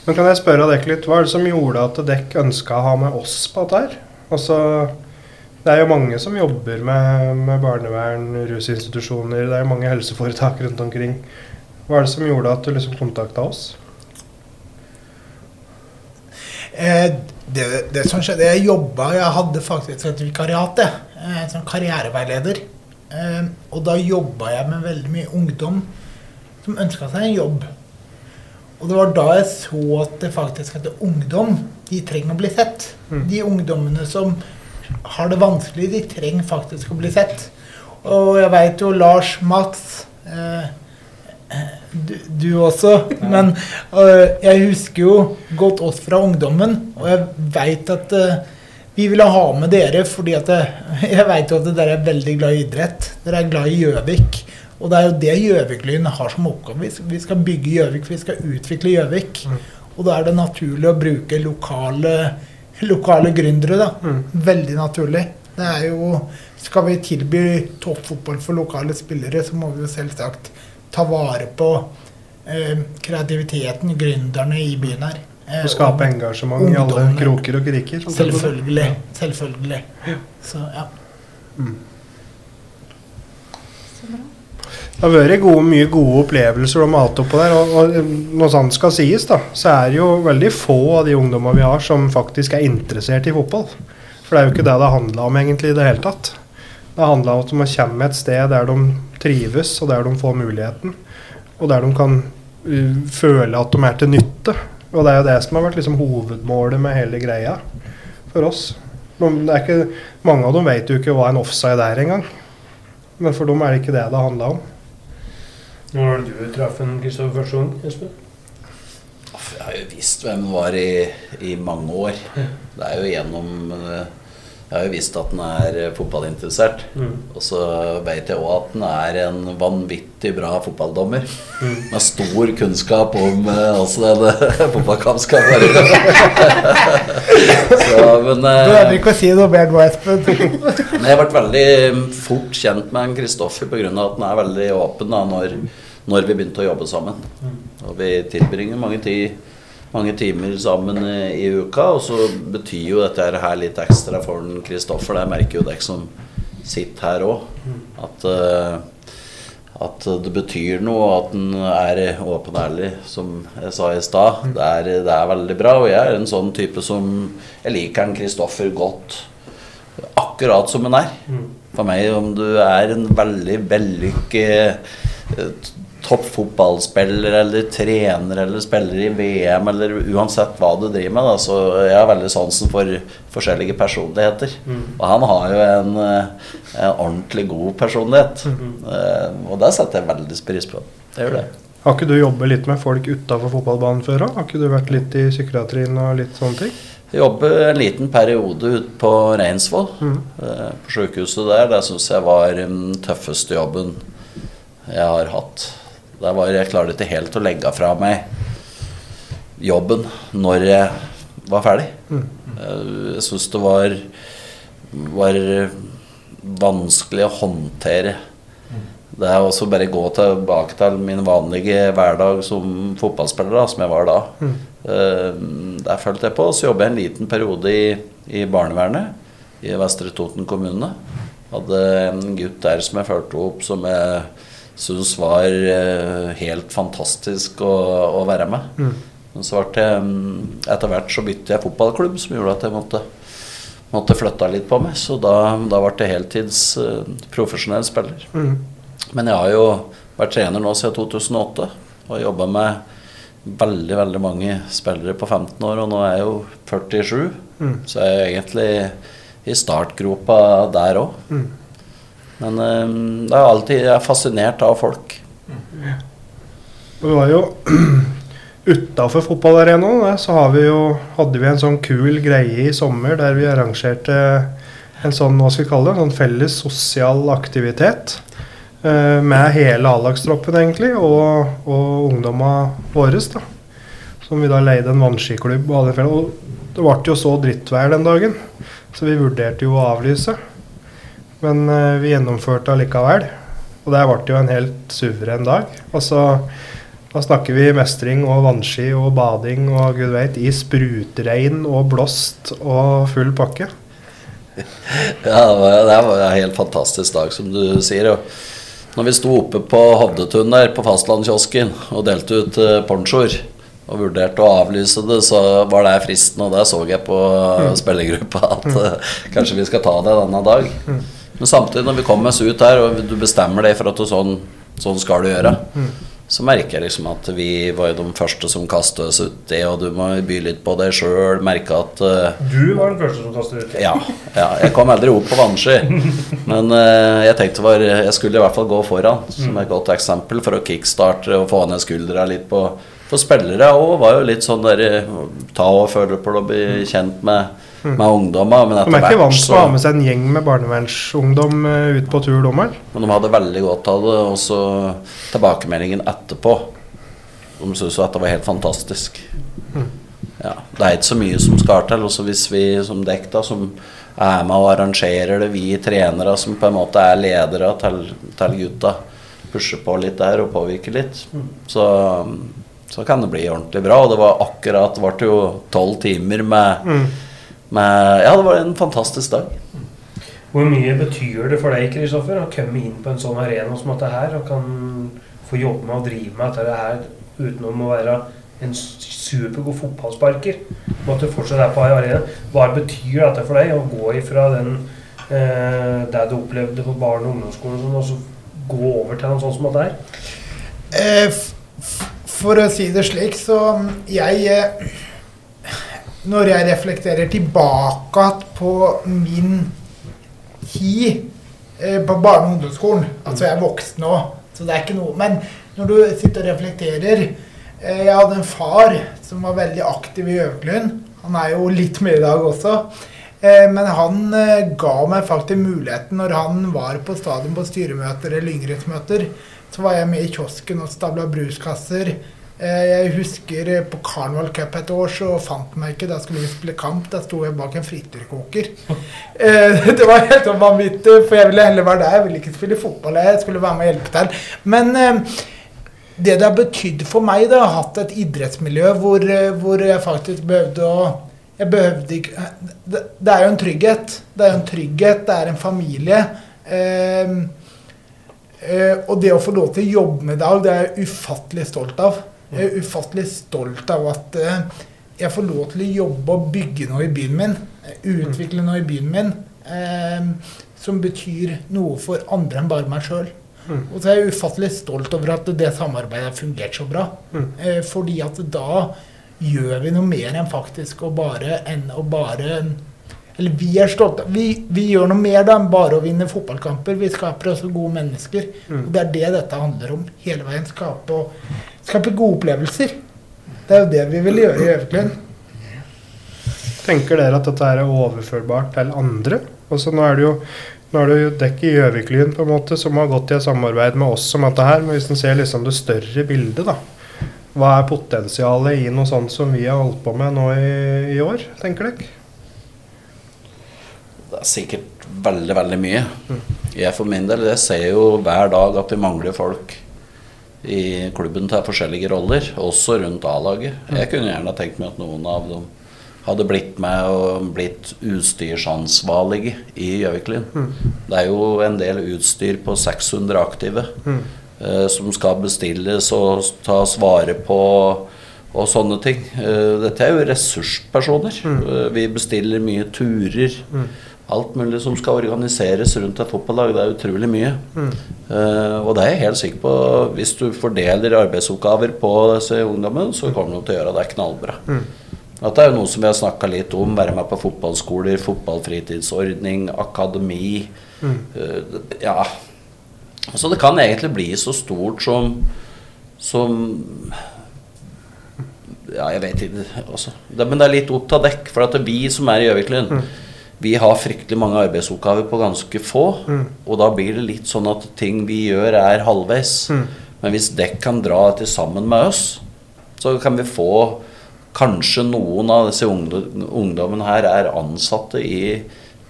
B: Men kan jeg spørre dere litt, hva er det som gjorde at dere ønska å ha med oss på dette her? Altså, det er jo mange som jobber med, med barnevern, rusinstitusjoner, det er jo mange helseforetak rundt omkring. Hva er det som gjorde at du liksom kontakta oss?
F: Eh, det, det som skjedde, jeg jobba Jeg hadde faktisk et vikariat. Eh, som karriereveileder. Eh, og da jobba jeg med veldig mye ungdom som ønska seg en jobb. Og det var da jeg så at det faktisk at det ungdom de trenger å bli sett.
B: Mm.
F: De ungdommene som har det vanskelig, de trenger faktisk å bli sett. Og jeg veit jo Lars, Mats eh, du, du også. Men uh, jeg husker jo godt oss fra ungdommen, og jeg veit at uh, vi ville ha med dere fordi at øh, [LAUGHS] Jeg veit jo at dere er veldig glad i idrett. Dere er glad i Gjøvik. Og det er jo det Gjøvik-Lyn har som oppgave. Vi skal- bygge Gjøvik, vi skal utvikle Gjøvik. Og da er det naturlig å bruke lokale, lokale gründere, da.
B: Mm.
F: Veldig naturlig. Det er jo Skal vi tilby toppfotball for lokale spillere, så må vi jo selvsagt ta vare på eh, kreativiteten, gründerne i byen her. Eh,
B: og skape
F: og-
B: engasjement i alle kroker og kriker? sånn.
F: Selvfølgelig. Selvfølgelig. Så ja.
D: Mm.
B: Det har vært gode, mye gode opplevelser og mat oppå der. Og, og når sant skal sies, da, så er det jo veldig få av de ungdommene vi har som faktisk er interessert i fotball. For det er jo ikke det det handla om egentlig i det hele tatt. Det handla om at de kommer et sted der de trives, og der de får muligheten. Og der de kan uh, føle at de er til nytte. Og det er jo det som har vært liksom hovedmålet med hele greia for oss. Er ikke, mange av dem vet jo ikke hva en offside er engang. Men for dem er det ikke det det handla om.
C: Når var det du traff en Kristoffer første gang,
G: Jesper? Jeg har jo visst hvem det var i, i mange år. Det er jo gjennom eh, Jeg har jo visst at han er eh, fotballinteressert.
C: Mm.
G: Og så vet jeg òg at han er en vanvittig bra fotballdommer.
C: Mm.
G: Med stor kunnskap om altså hvordan [LAUGHS] en fotballkamp skal [LAUGHS] være. så, men
F: Du
G: eh,
F: behøver ikke å si noe mer nå, Espen. [LAUGHS]
G: men jeg ble veldig fort kjent med en Kristoffer pga. at han er veldig åpen da når, når vi begynte å jobbe sammen. Og vi tilbringer mange, ti, mange timer sammen i, i uka, og så betyr jo dette her litt ekstra for den Kristoffer. Det merker jo dere som sitter her òg. At, eh, at det betyr noe at en er åpen og ærlig, som jeg sa i stad. Det, det er veldig bra. Og jeg er en sånn type som Jeg liker en Kristoffer godt akkurat som hun er. For meg, om du er en veldig vellykket eh, toppfotballspiller eller trener eller spiller i VM eller uansett hva du driver med, da, så jeg har veldig sansen for forskjellige personligheter. Og han har jo en, eh, en ordentlig god personlighet. Eh, Og det setter jeg veldig pris på. Det gjør det.
B: Har ikke du jobbet litt med folk utafor fotballbanen før Da? Har ikke du vært litt i psykiatrien og litt sånne ting?
G: Jeg jobber en liten periode ute på Reinsvoll,
B: mm.
G: eh, på sykehuset der. Det syns jeg var den tøffeste jobben jeg har hatt. Der var Jeg klarte ikke helt å legge fra meg jobben når jeg var ferdig. Eh, Jeg syns det var, var vanskelig å håndtere. Det er også bare gå tilbake til min vanlige hverdag som fotballspiller, da, som jeg var da. Eh, Der følte jeg på. Så jobbet jeg en liten periode i, i barnevernet i Vestre Toten kommune. Hadde en gutt der som jeg fulgte opp, som jeg syns var eh, helt fantastisk å, å være med. Men så ble jeg mm, Etter hvert så bytte jeg fotballklubb, som gjorde at jeg måtte måtte flytte litt på meg. Så da, da ble jeg heltids eh, profesjonell spiller. Men jeg har jo vært trener nå siden 2008 og jobba med veldig veldig mange spillere på 15 år, og nå er jeg jo 47. Så jeg er egentlig i startgropa der òg. Men eh, det er alltid, jeg er fascinert av folk.
B: det var jo [CLEARS THROAT] utafor fotballarenaen, så vi jo, hadde vi en sånn kul greie i sommer der vi arrangerte en sånn hva skal vi kalle det, en sånn felles sosial aktivitet. eh, med hele A-lagstroppen, egentlig, og, og ungdomma våre. Som vi da leide en vannskiklubb. Og det ble jo så drittvær den dagen, så vi vurderte jo å avlyse. Men eh, vi gjennomførte allikevel. Og det ble jo en helt suveren dag. Altså, da snakker vi mestring og vannski og bading og gud veit, i sprutregn og blåst og full pakke. [LAUGHS]
G: Ja, det var, en helt fantastisk dag, som du sier. Og når vi sto oppe på Hovdetun der på fastlandskiosken og delte ut eh, ponchoer og vurderte å avlyse det, så var det fristende, og det så jeg på spillergruppa, at eh, kanskje vi skal ta det denne dag. Men samtidig, når vi kommer oss ut her, og du bestemmer deg for at du sånn, sånn skal du gjøre, så merker jeg liksom at vi var de første som kastet oss uti, og du må by litt på deg sjøl. Merke at uh,
C: Du var den første som kastet ut.
G: ja, ja, jeg kom aldri opp på vannski. Men uh, jeg tenkte var, jeg skulle i hvert fall gå foran, som et godt eksempel, for å kickstarte og få ned skuldra litt på For spillere òg var jo litt sånn der eh, Ta og føle på og bli kjent med, med ungdommer. Men
B: De er ikke vant til å ha med seg en gjeng med barnevernsungdom eh, ut på tur, dommeren.
G: Men de hadde veldig godt av det. Og så tilbakemeldingen etterpå. De syntes jo at det var helt fantastisk. Ja, det er ikke så mye som skal til. Også hvis vi som dekk da, som er med og arrangerer det, vi trenere som på en måte er ledere til, til gutta, pusher på litt der og påvirker litt, så, så kan det bli ordentlig bra. Og det var akkurat Det ble jo tolv timer med, med Ja, det var en fantastisk dag.
C: Hvor mye betyr det for deg Kristoffer, å komme inn på en sånn arena som dette her, og kan få jobbe med og drive med dette her utenom å være en supergod fotballsparker? Og at du fortsatt er på arena. Hva betyr dette for deg, å gå ifra den eh, det du opplevde på barne- og ungdomsskolen, og sånn, så gå over til noe sånt som dette her?
F: Eh, f- f- For å si det slik, så jeg eh, Når jeg reflekterer tilbake på min tid eh, på barne- og ungdomsskolen Altså, jeg er voksen nå, så det er ikke noe Men når du sitter og reflekterer eh, Jeg hadde en far som var veldig aktiv i Øverklund. Han er jo litt med i dag også. Eh, men han ga meg faktisk muligheten når han var på stadion på styremøter eller yngresmøter. Så var jeg med i kiosken og stabla bruskasser. Eh, jeg husker eh, på Carnival Cup et år så fant meg ikke. Da skulle vi spille kamp. Da sto jeg bak en frityrkoker. [LAUGHS] Eh, [LAUGHS] det var helt sånn vanvittig, for jeg ville heller være der. Jeg ville ikke spille fotball. Jeg skulle være med og hjelpe til. Men det det har betydd for meg, det har hatt et idrettsmiljø hvor, hvor jeg faktisk behøvde å jeg behøvde ikke det, det er jo en trygghet. Det er jo en trygghet, det er en familie. Eh, eh, og det å få lov til å jobbe med i dag, det er jeg ufattelig stolt av. Jeg er ufattelig stolt av at eh, jeg får lov til å jobbe og bygge noe i byen min. Utvikle noe i byen min eh, som betyr noe for andre enn bare meg sjøl. Og så er jeg ufattelig stolt over at det samarbeidet har fungert så bra. Eh, fordi at da gjør vi noe mer enn faktisk å bare enn å bare Eller vi er stolte. Vi, vi gjør noe mer da enn bare å vinne fotballkamper. Vi skaper også gode mennesker. Og det er det dette handler om hele veien. Skape, skape gode opplevelser. Det er jo det vi vil gjøre i Øverklund.
B: Tenker dere at dette er overførbart til andre? Også Nå er det jo nå er det jo dekk i Gjøviklyn på en måte som har gått i et samarbeid med oss om dette her. Men hvis en ser liksom det større bildet, da. Hva er potensialet i noe sånt som vi har holdt på med nå i, i år, tenker dere?
G: Det er sikkert veldig, veldig mye. Jeg for min del jeg ser jo hver dag at vi mangler folk i klubben til forskjellige roller, også rundt A-laget. Jeg kunne gjerne tenkt meg at noen av dem hadde blitt med og blitt utstyrsansvarlige i Gjøviklyn. Det er jo en del utstyr på 600 aktive eh, som skal bestilles og tas vare på og sånne ting. Eh, dette er jo ressurspersoner. Eh, vi bestiller mye turer. Alt mulig som skal organiseres rundt et fotballag. Det er utrolig mye. Eh, og det er jeg helt sikker på. Hvis du fordeler arbeidsoppgaver på disse ungdommene, så kommer de til å gjøre det knallbra. Dette er jo noe som vi har snakka litt om. Være med på fotballskoler, fotballfritidsordning, akademi. Eh, ja. Så det kan egentlig bli så stort som som Ja, jeg vet ikke. Altså. Det, men det er litt opp til dekk. For at det vi som er i Gjøviklyn, vi har fryktelig mange arbeidsoppgaver på ganske få. Og da blir det litt sånn at ting vi gjør, er halvveis. Men hvis dekk kan dra til sammen med oss, så kan vi få Kanskje noen av disse ungdommene her er ansatte i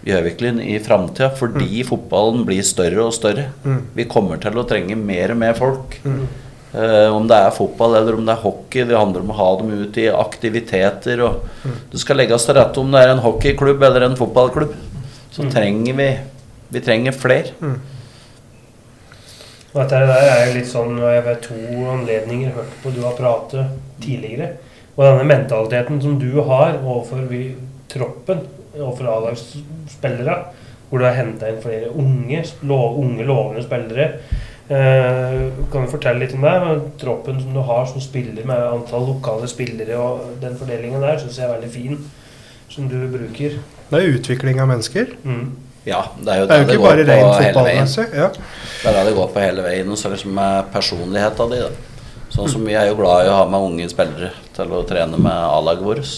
G: Gjøviklyn i framtida fordi fotballen blir større og større. Vi kommer til å trenge mer og mer folk. Eh, om det er fotball eller om det er hockey. Det handler om å ha dem ut i aktiviteter. Og det skal legges til rette om det er en hockeyklubb eller en fotballklubb. Så trenger vi Vi trenger flere.
C: Og dette der er jo litt sånn jeg ved to anledninger hørt på du har pratet tidligere. Og denne mentaliteten som du har overfor vi, troppen, overfor A-lagsspillere, hvor du har henta inn flere unge, lov, unge lovende spillere. Eh, kan du fortelle litt om det? Troppen som du har som spiller med antall lokale spillere og den fordelingen der, syns jeg er veldig fin. Som du bruker.
B: Det er utvikling av mennesker.
C: Mm.
G: Ja, det er jo
B: Det er jo
G: det
B: ikke bare
G: rein
B: fotballmessig. Ja.
G: Det er det det går på hele veien. Og så liksom med personligheta di, Da. Sånn som vi er jo glad i å ha med unge spillere til å trene med A-laget vårt.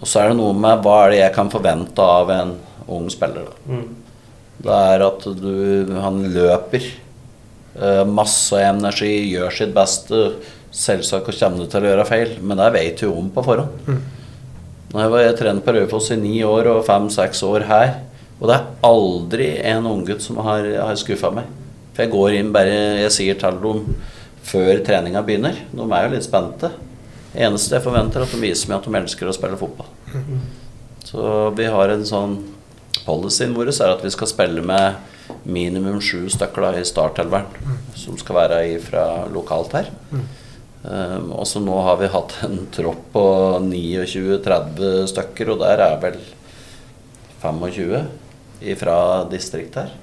G: Og så er det noe med hva er det jeg kan forvente av en ung spiller. Da.
C: Mm.
G: Det er at du, han løper masse energi, gjør sitt beste. Selvsagt kommer du til å gjøre feil, men det vet du om på forhånd. Nå har jeg trent på Raufoss i ni år og fem-seks år her. Og det er aldri en unggutt som har, har skuffa meg. For jeg går inn bare Jeg sier til dem før treninga begynner. De er jo litt spente. Det eneste jeg forventer, er at de viser meg at de elsker å spille fotball. Så vi har en sånn Policyen vår er at vi skal spille med minimum sju stykker da, i startelveren. Som skal være fra lokalt her. Um, og så nå har vi hatt en tropp på 29-30 stykker, og der er vel 25 fra distriktet her.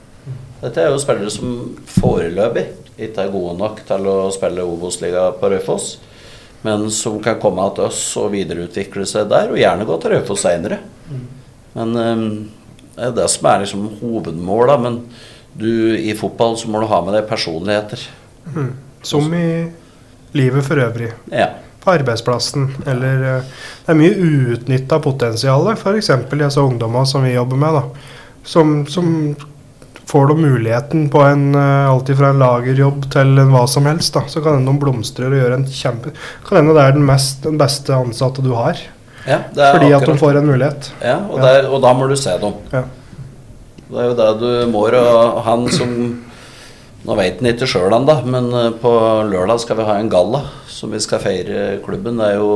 G: Dette er jo spillere som foreløpig ikke er gode nok til å spille Obos-liga på Raufoss, men som kan komme til oss og videreutvikle seg der, og gjerne gå til Raufoss seinere. Men um, det er det som er liksom hovedmålet. Men du, i fotball så må du ha med deg personligheter.
B: Som i livet for øvrig.
G: Ja.
B: på arbeidsplassen. Eller eh, det er mye uutnytta potensial, f.eks. disse ungdommene som vi jobber med. da, Som, som får de muligheten på en eh, alt fra en lagerjobb til en hva som helst, da, så kan hende de blomstrer og gjør en kjempe Kan hende det er den, mest, den beste ansatte du har.
G: Ja, det er
B: Fordi at de får en mulighet.
G: Ja, og,
B: Ja.
G: Der, og da må du se dem.
B: Ja.
G: Det er jo det du må. Og han som Nå vet han ikke sjøl ennå, men eh, på lørdag skal vi ha en galla som vi skal feire klubben. Det er jo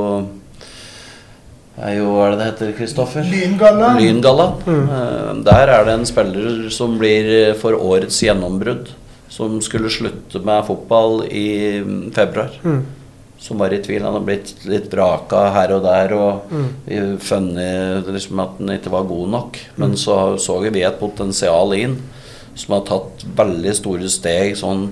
G: er jo, Hva er det det heter, Kristoffer?
F: Lyngalla.
G: Lyngalla. Mm. Der er det en spiller som blir eh, for årets gjennombrudd. Som skulle slutte med fotball i mm, februar.
B: Mm.
G: Som var i tvil. Han har blitt litt vraka her og der. Og
B: Mm.
G: funnet liksom at han ikke var god nok. Men så så vi et potensial inn som har tatt veldig store steg sånn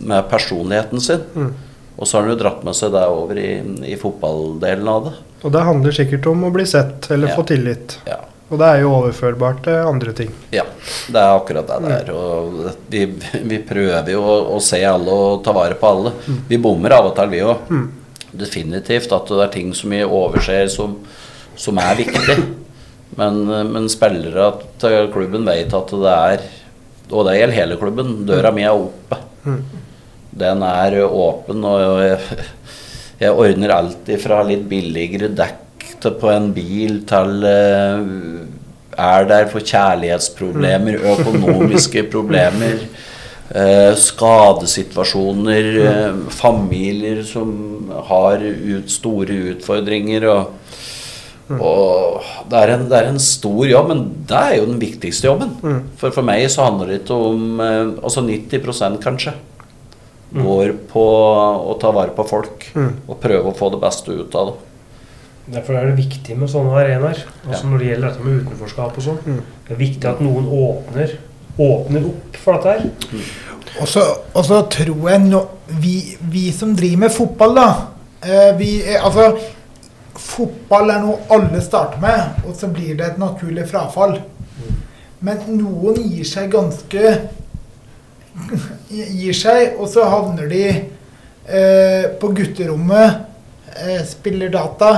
G: med personligheten sin.
B: Mm.
G: Og så har han jo dratt med seg det over i, i fotballdelen av det.
B: Og det handler sikkert om å bli sett eller
G: Ja.
B: få tillit.
G: Ja.
B: Og det er jo overførbart til andre ting.
G: Ja, det er akkurat det det er. Og vi, vi prøver jo å, å se alle og ta vare på alle. Vi bommer av og til, vi òg.
B: Mm.
G: Definitivt at det er ting som vi overser som, som er viktig. Men, men spillere til klubben vet at det er Og det gjelder hele klubben. Døra mi er oppe.
B: Mm.
G: Den er åpen, og jeg, jeg ordner alltid fra litt billigere dekk til, på en bil til eh, er der for kjærlighetsproblemer, økonomiske problemer, [LAUGHS] eh, skadesituasjoner, eh, familier som har ut, store utfordringer. Og, og det, er en, det er en stor jobb, men det er jo den viktigste jobben.
B: Mm.
G: For for meg så handler det ikke om eh, Altså 90% kanskje går på å ta vare på folk
B: Mm.
G: og prøve å få det beste ut av det.
C: Derfor er det viktig med sånne arenaer. Altså
G: Ja.
C: Når det gjelder dette med utenforskap og sånn.
B: Mm.
C: Det er viktig at noen åpner, åpner opp for dette her.
F: Og så, og så tror jeg no, vi, vi som driver med fotball, da eh, vi, eh, Altså, fotball er noe alle starter med, og så blir det et naturlig frafall. Men noen gir seg ganske [LAUGHS] Gir seg, og så havner de eh, på gutterommet, eh, spiller data,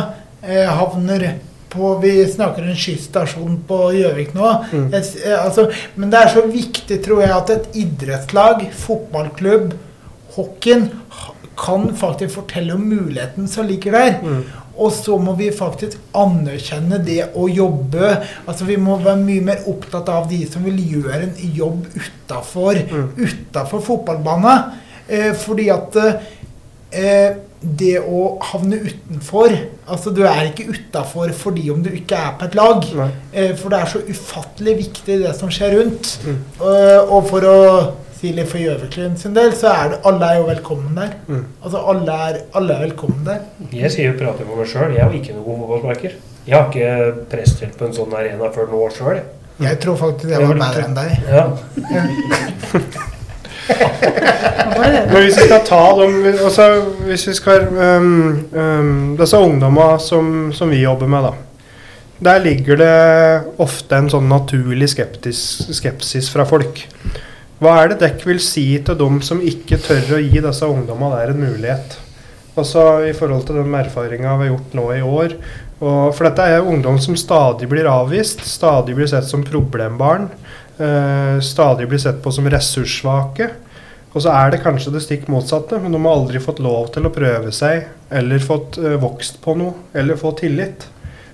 F: eh, havner på Vi snakker en skysstasjon på Gjøvik nå.
B: Mm.
F: Jeg eh, altså, men det er så viktig, tror jeg, at et idrettslag, fotballklubb, hockeyen kan faktisk fortelle om muligheten som ligger der.
B: Mm.
F: Og så må vi faktisk anerkjenne det å jobbe. Altså Vi må være mye mer opptatt av de som vil gjøre en jobb utafor
B: Mm.
F: utenfor fotballbanen. Eh, fordi at eh, det å havne utenfor Altså Du er ikke utafor fordi om du ikke er på et lag. Eh, for det er så ufattelig viktig det som skjer rundt.
B: Mm.
F: Uh, og for å si litt for Gjøviklund sin del, så er det alle er jo velkommen der.
B: Mm.
F: Altså alle er, alle er velkommen der.
C: Jeg sier jo prater for meg sjøl. Jeg er jo ikke noen god fotballsparker. Jeg har ikke prestert på en sånn arena før nå sjøl.
F: Jeg tror faktisk jeg var
C: var
F: bedre enn deg.
C: Ja. [LAUGHS]
B: Men hvis vi skal ta dem altså, Hvis vi skal um, um, Disse ungdommene som, som vi jobber med, da. Der ligger det ofte en sånn naturlig skeptis, skepsis fra folk. Hva er det dere vil si til dem som ikke tør å gi disse ungdommene der en mulighet? Altså i forhold til den erfaringa vi har gjort nå i år. Og, for dette er ungdom som stadig blir avvist, stadig blir sett som problembarn. Eh, stadig blir sett på som ressurssvake. Og så er det kanskje det stikk motsatte, men de har aldri fått lov til å prøve seg, eller fått eh, vokst på noe, eller få tillit.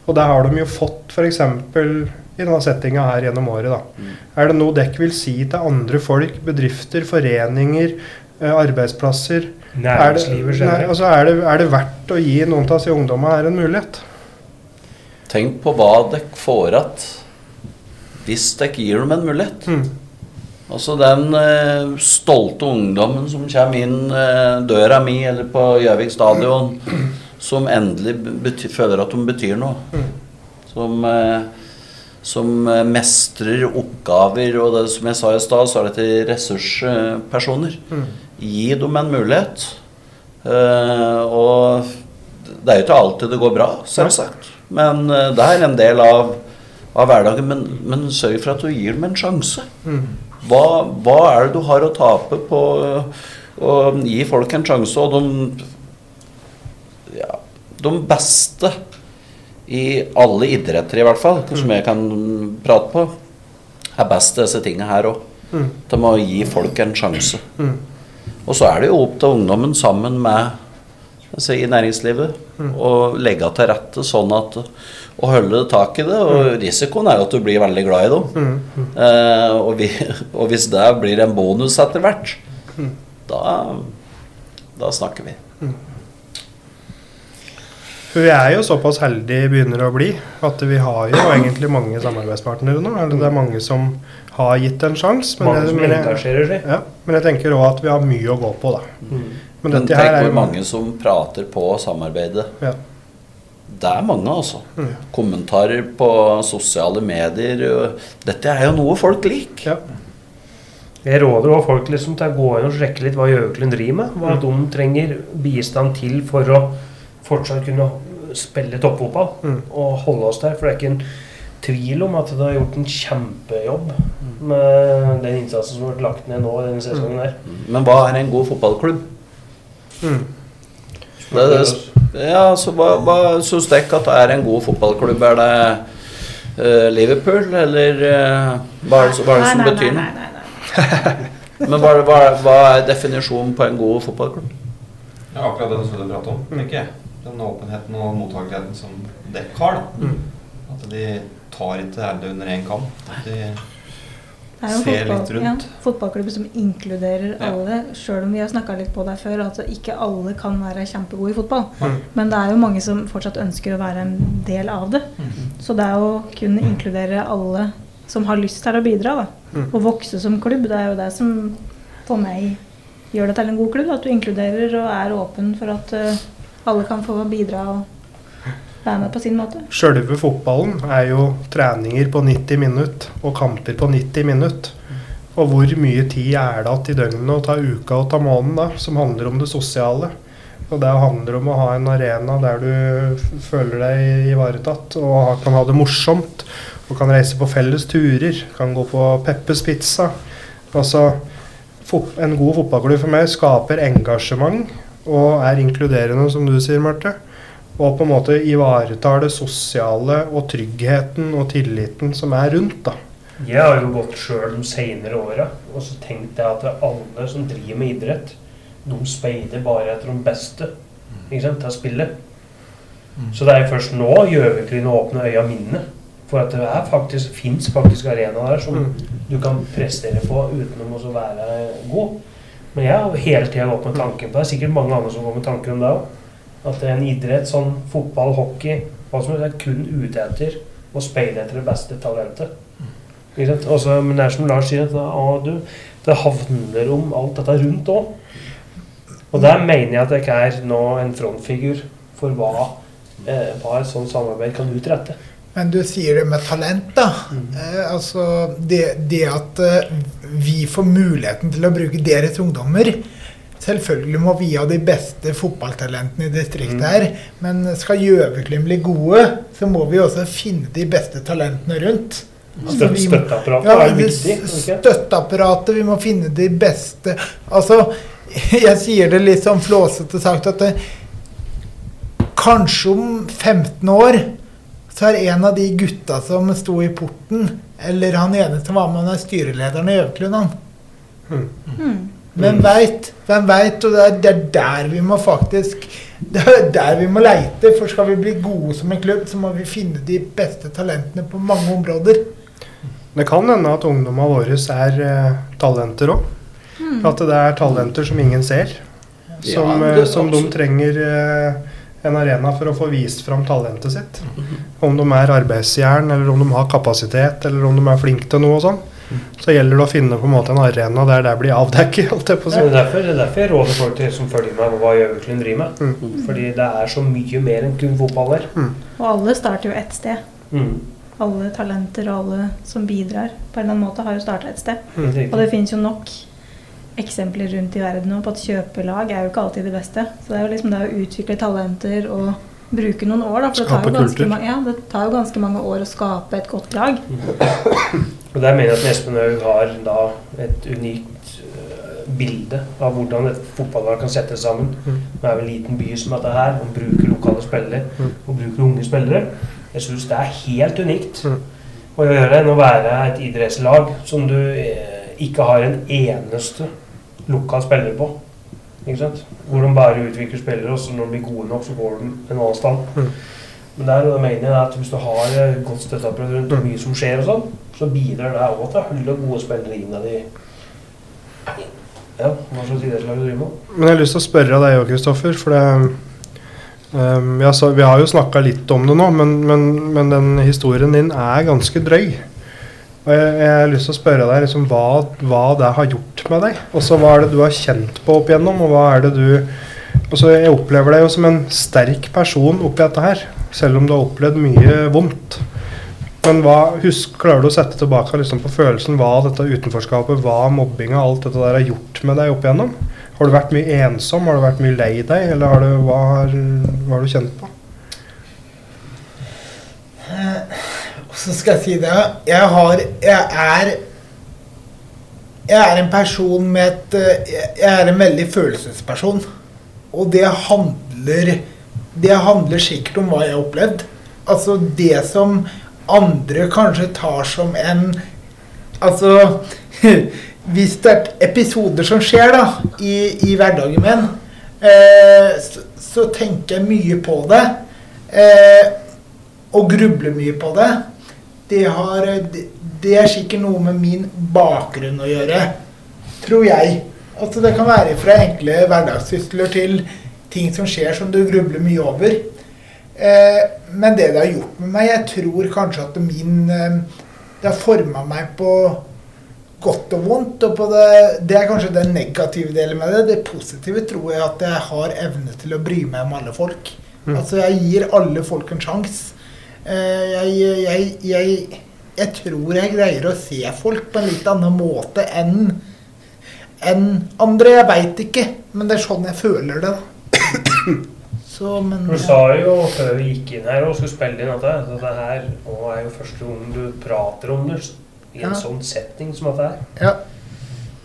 B: Og det har de jo fått f.eks. i denne settinga her gjennom året. da. Er det noe dere vil si til andre folk, bedrifter, foreninger, eh, arbeidsplasser? Er
C: Næringslivet generelt.
B: altså er, det, er det verdt å gi noen av disse ungdommene her en mulighet?
G: Tenk på hva dere får igjen hvis dere gir dem en mulighet.
B: Mm.
G: Altså den eh, stolte ungdommen som kommer inn eh, døra mi eller på Gjøvik stadion, som endelig bety føler at de betyr noe.
B: Mm.
G: Som, eh, som eh, mestrer oppgaver, og det, som jeg sa i stad, så er dette ressurspersoner.
B: Mm.
G: Gi dem en mulighet. Eh, og det er jo ikke alltid det går bra, selvsagt. Men eh, det er en del av, av hverdagen. Men, men sørg for at du gir dem en sjanse.
B: Mm.
G: Hva, hva er det du har å tape på å gi folk en sjanse, og de ja, de beste i alle idretter, i hvert fall, som jeg kan prate på, er best disse tingene her òg.
B: Mm.
G: De må gi folk en sjanse.
B: Mm.
G: Og så er det jo opp til ungdommen sammen med altså, i næringslivet å legge til rette sånn at å holde tak i det. Og risikoen er jo at du blir veldig glad i dem.
B: Mm.
G: Eh, og, vi, [LAUGHS] og hvis det blir en bonus etter hvert, da, da snakker vi.
B: For vi er jo såpass heldige begynner å bli at vi har jo egentlig mange samarbeidspartnere nå. Eller det er mange som har gitt en sjanse. Men,
C: Mange
B: jeg- men, jeg-
C: seg.
B: ja, men jeg tenker òg at vi har mye å gå på, da.
C: Mm.
B: Men
G: Men tenk
B: er
G: hvor mange som prater på samarbeidet.
B: Ja.
G: Det er mange, altså.
B: Mm.
G: Kommentarer på sosiale medier. Dette er jo noe folk liker.
B: Ja.
C: Jeg råder også folk liksom til å gå inn og sjekke litt hva Gjøklund driver med. Hva
B: Mm.
C: de trenger bistand til for å fortsatt kunne spille toppfotball
B: Mm.
C: og holde oss der. For det er ikke en tvil om at det har gjort en kjempejobb med den innsatsen som har vært lagt ned nå denne sesongen her.
G: Men hva er en god fotballklubb?
B: Mm.
G: Det, ja, så hva, hva syns dere at det er en god fotballklubb? Er det uh, Liverpool, eller uh, hva er det, hva er det som
D: Nei, nei,
G: betyr
D: nei,
G: noe?
D: nei, nei. [LAUGHS]
G: Men hva, hva, hva er definisjonen på en god fotballklubb?
E: Ja, akkurat det du prater om, tenker jeg. Den åpenheten og mottakeligheten som dere har.
B: Mm.
E: At de tar ikke alle under én kam. At de
D: Det er jo en fotball,
E: litt rundt.
D: Ja, fotballklubb som inkluderer
E: Ja.
D: alle, sjøl om vi har snakka litt på det før, at ikke alle kan være kjempegode i fotball.
B: Mm.
D: Men det er jo mange som fortsatt ønsker å være en del av det. Så det er å kunne inkludere alle som har lyst til å bidra, da.
B: Mm.
D: Å vokse som klubb, det er jo det som for meg gjør det til en god klubb. At du inkluderer og er åpen for at uh, alle kan få bidra og være med på sin måte.
B: Sjølve fotballen er jo treninger på 90 minutter og kamper på 90 minutter. Og hvor mye tid er det igjen i døgnet å ta uka og ta måneden da, som handler om det sosiale? Og det handler om å ha en arena der du føler deg ivaretatt og kan ha det morsomt. Og kan reise på felles turer, kan gå på Peppers Pizza. Altså, en god fotballklubb for meg skaper engasjement og er inkluderende, som du sier, Marte. Og på en måte ivaretar det sosiale og tryggheten og tilliten som er rundt. da.
C: Jeg har jo gått sjøl de senere åra og så tenkte jeg at alle som driver med idrett, de speider bare etter de beste ikke sant, til å spille. Så det er først nå Gjøviklyn åpner øya mine for at det faktisk, fins faktisk arena der som
B: Mm.
C: du kan prestere på utenom å være god. Men jeg har hele tida gått med tanken på det. Det er sikkert mange andre som går med tanken om det òg. At det er en idrett, som fotball, hockey, hva som er kun ute etter å speide etter det beste talentet. Også, men det er som Lars sier, at du, det handler om alt dette rundt òg. Og der mener jeg at jeg ikke er nå en frontfigur for hva, eh, hva et sånt samarbeid kan utrette.
F: Men du sier det med talent, da. Eh, altså det, det at eh, vi får muligheten til å bruke deres ungdommer Selvfølgelig må vi ha de beste fotballtalentene i distriktet
C: Mm.
F: her, men skal Gjøviklyn bli gode, så må vi også finne de beste talentene rundt. Altså, vi
C: støtteapparatet
F: Ja,
C: er viktig. ikke?
F: Støtteapparatet, vi må finne de beste Altså, [LAUGHS] jeg sier det litt sånn flåsete sagt at det, kanskje om 15 år så er en av de gutta som sto i porten, eller han ene som var med, han er styrelederen i Gjøviklund, han.
D: Mm.
F: Hvem veit? Hvem veit? Og det er, det er der vi må faktisk Det er der vi må leite. For skal vi bli gode som en klubb, så må vi finne de beste talentene på mange områder.
B: Det kan hende at ungdommene våre er uh, talenter òg.
D: Mm.
B: At det er talenter som ingen ser. Som,
G: Ja, det-
B: som de trenger uh, en arena for å få vist fram talentet sitt. Om de er arbeidsjern, eller om de har kapasitet, eller om de er flinke til noe og sånn. Så gjelder det å finne på en måte en arena der det blir avdekket. alt Det på å
C: det, er derfor, det er derfor jeg råder folk til som følger med på hva Gjøviklund driver med.
B: Mm.
C: Fordi det er så mye mer enn kun fotball der.
D: Og alle starter jo ett sted.
C: Mm.
D: Alle talenter og alle som bidrar på en eller annen måte, har jo starta et sted.
C: Helt
D: Og det finnes jo nok eksempler rundt i verden nå på at kjøpelag er jo ikke alltid det beste. Så det er jo liksom det å utvikle talenter og bruke noen år, da. For det tar, jo ganske, ja, det tar jo ganske mange år å skape et godt lag.
C: Og der mener jeg at Espen Haug har da et unikt øh, bilde av hvordan et fotballag kan settes sammen.
B: Mm.
C: Nå er vi en liten by som dette her, man bruker lokale spillere,
B: Mm.
C: og bruker unge spillere. Jeg syns det er helt unikt
B: Mm.
C: å gjøre enn å være et idrettslag som du eh, ikke har en eneste lokal spiller på. Ikke sant? Hvor de bare utvikler spillere, og så når de blir gode nok, så går de en annen stand. Men der mener jeg at hvis du har eh, godt støtteapparat rundt og mye som skjer, og sånn, så bidrar det òg til å holde gode spillere innad i ja, hva slags idrettslag du driver med.
B: Men jeg har lyst til å spørre deg òg, Kristoffer. For det, um, ja, så, vi har jo snakka litt om det nå, men, men, men den historien din er ganske drøy. Og jeg, jeg har lyst til å spørre deg liksom, hva, hva det har gjort med deg. Og så hva er det du har kjent på opp igjennom, og hva er det du og så Jeg opplever deg jo som en sterk person oppi dette her, selv om du har opplevd mye vondt. Men hva, husk, klarer du å sette tilbake liksom, på følelsen hva dette utenforskapet, hva mobbinga, alt dette der har gjort med deg opp igjennom? Har du vært mye ensom? Har du vært mye lei deg? Eller har du, hva, har, hva har du kjent på?
F: Så skal jeg si det. Jeg har Jeg er Jeg er en person med et Jeg er en veldig følelsesperson. Og det handler Det handler sikkert om hva jeg har opplevd. Altså det som andre kanskje tar som en Altså [LAUGHS] Hvis det er episoder som skjer da i, i hverdagen min, eh, så, så tenker jeg mye på det. Eh, og grubler mye på det. Det, har, det, det er sikkert noe med min bakgrunn å gjøre, tror jeg. Altså Det kan være fra enkle hverdagssysler til ting som skjer som du grubler mye over. Eh, men det det har gjort med meg Jeg tror kanskje at min eh, Det har forma meg på godt og vondt. Og på det, det er kanskje den negative delen med det. Det positive tror jeg at jeg har evne til å bry meg om alle folk.
B: Mm.
F: Altså Jeg gir alle folk en sjanse. Eh, jeg, jeg, jeg, jeg tror jeg greier å se folk på en litt annen måte enn enn andre. Jeg veit ikke, men det er sånn jeg føler det. da. [COUGHS] [COUGHS] Så, men
C: Du sa jo før vi gikk inn her og skulle spille inn at det, det her nå er jo første gangen du prater om det i en
F: Ja.
C: sånn setting som dette her.
F: Ja.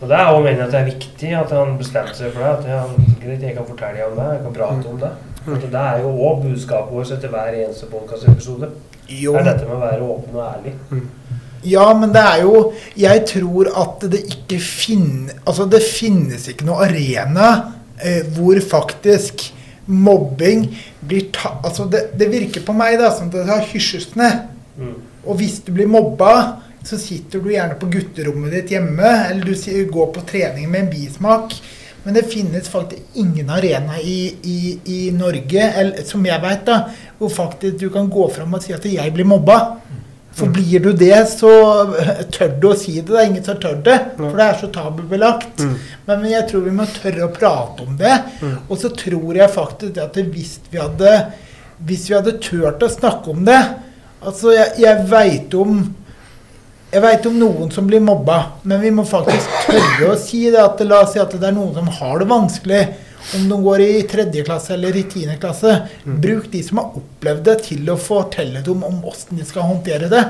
C: Og det er jo meningen at det er viktig at han bestemte seg for det. At greit, jeg kan fortelle om det, jeg kan prate om det. For det er jo òg budskapet vårt etter hver eneste podkastepisode.
F: Jo,
C: Det er dette med å være åpen og ærlig.
F: Ja, men det er jo Jeg tror at det ikke finnes Altså, det finnes ikke noe arena eh, hvor faktisk mobbing blir ta... Altså, det, det virker på meg da som det har hysjes ned.
C: Mm.
F: Og hvis du blir mobba, så sitter du gjerne på gutterommet ditt hjemme, eller du går på trening med en bismak. Men det finnes faktisk ingen arena i, i, i Norge, eller, som jeg da, hvor faktisk du kan gå fram og si at 'jeg blir mobba'. For blir du det, så tør du å si det. Det er ingen som tør det, for det er så tabubelagt.
B: Mm.
F: Men jeg tror vi må tørre å prate om det. Og så tror jeg faktisk at hvis vi hadde hvis vi hadde turt å snakke om det Altså, jeg, jeg veit om jeg om noen som blir mobba, men vi må faktisk tørre å si det. At la oss si at det er noen som har det vanskelig. Om de går i tredje klasse eller i tiende klasse. Bruk de som har opplevd det, til å fortelle dem om åssen de skal håndtere det.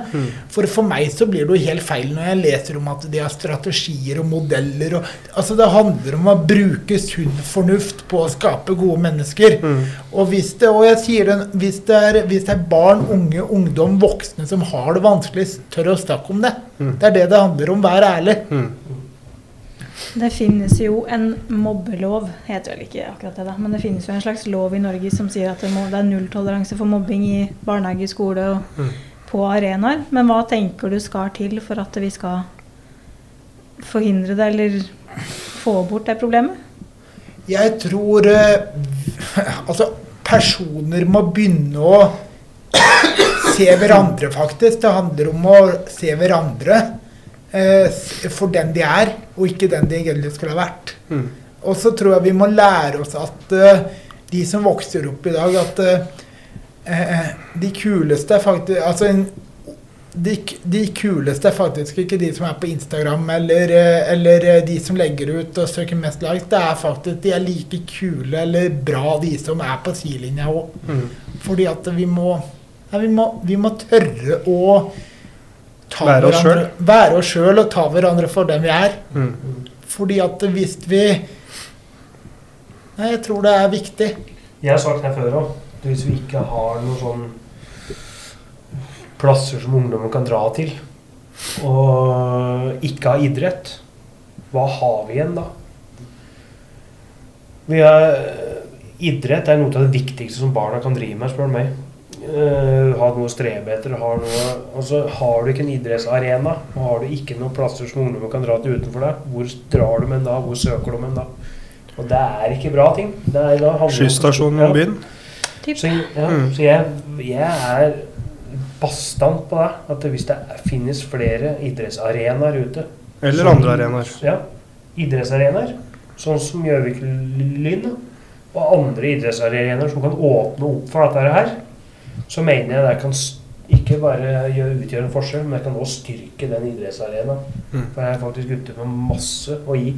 F: For for meg så blir det jo helt feil når jeg leser om at de har strategier og modeller. Og, altså Det handler om å bruke sunn fornuft på å skape gode mennesker. Og hvis det, og jeg sier det, hvis det, er, hvis det er barn, unge, ungdom, voksne som har det vanskelig, tør å snakke om det. Det er det det handler om. Vær ærlig.
D: Det finnes jo en mobbelov, heter vel ikke akkurat det, da. Men det finnes jo en slags lov i Norge som sier at det, må, det er nulltoleranse for mobbing i barnehage, skole og på arenaer. Men hva tenker du skal til for at vi skal forhindre det, eller få bort det problemet?
F: Jeg tror eh, Altså, personer må begynne å se hverandre, faktisk. Det handler om å se hverandre for den de er, og ikke den de egentlig skulle ha vært.
B: Mm.
F: Og så tror jeg vi må lære oss at eh, de som vokser opp i dag, at eh, eh, de kuleste er faktisk Altså de, de kuleste er faktisk ikke de som er på Instagram eller, eh, eller eh, de som legger ut og søker mest likes. Det er faktisk de er like kule eller bra, de som er på sidelinja òg.
B: Mm.
F: Fordi at vi må, ja, vi må Vi må tørre å
B: Være oss
F: sjøl. Være oss sjøl og ta hverandre for dem vi er.
B: Mm.
F: Fordi at hvis vi Nei, jeg tror det er viktig.
C: Jeg har sagt her før òg, hvis vi ikke har noen sånn plasser som ungdommen kan dra til, og ikke har idrett, hva har vi igjen da? Vi er, idrett er noe av det viktigste som barna kan drive med, spør du meg. Eh, ha noe å strebe etter. Har, noe, altså, har du ikke en idrettsarena, og har du ikke noen plasser som ungdommen kan dra til utenfor deg, hvor drar du med en da? Hvor søker du med en da? Og det er ikke bra ting. Det er, da
B: Skysstasjonen i byen.
C: Så, ja,
B: Mm.
C: så jeg, jeg er bastant på det. At hvis det finnes flere idrettsarenaer ute
B: Eller
C: som-
B: andre arenaer.
C: Ja. Idrettsarenaer. Sånn som Gjøvik Lyn. Og andre idrettsarenaer som kan åpne opp for dette her. Så mener jeg det kan ikke bare gjøre, utgjøre en forskjell, men det kan også styrke den idrettsarenaen.
B: Mm.
C: For jeg er faktisk ute med masse å gi.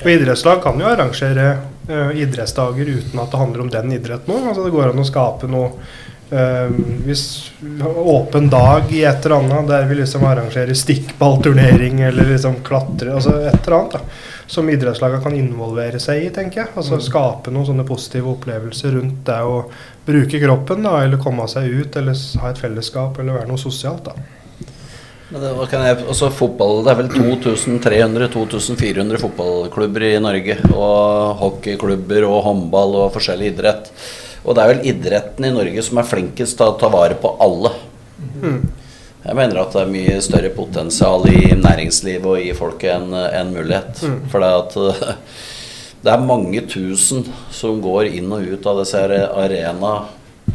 B: Og idrettslag kan jo arrangere uh, idrettsdager uten at det handler om den idretten òg. Altså det går an å skape noe Hvis åpen dag i et eller annet der vi liksom arrangerer stikkballturnering eller liksom klatre Altså et eller annet da, som idrettslagene kan involvere seg i, tenker jeg. Altså
C: Mm.
B: skape noen sånne positive opplevelser rundt det å bruke kroppen da, eller komme seg ut eller ha et fellesskap eller være noe sosialt. da.
G: Men det, kan jeg, også fotball, det er vel 2300-2400 fotballklubber i Norge. Og hockeyklubber og håndball og forskjellig idrett. Og det er vel idretten i Norge som er flinkest til å ta vare på alle.
B: Mm.
G: Jeg mener at det er mye større potensial i næringslivet og i folket en, en mulighet.
B: Mm.
G: For det, at, [LAUGHS] det er mange tusen som går inn og ut av disse arena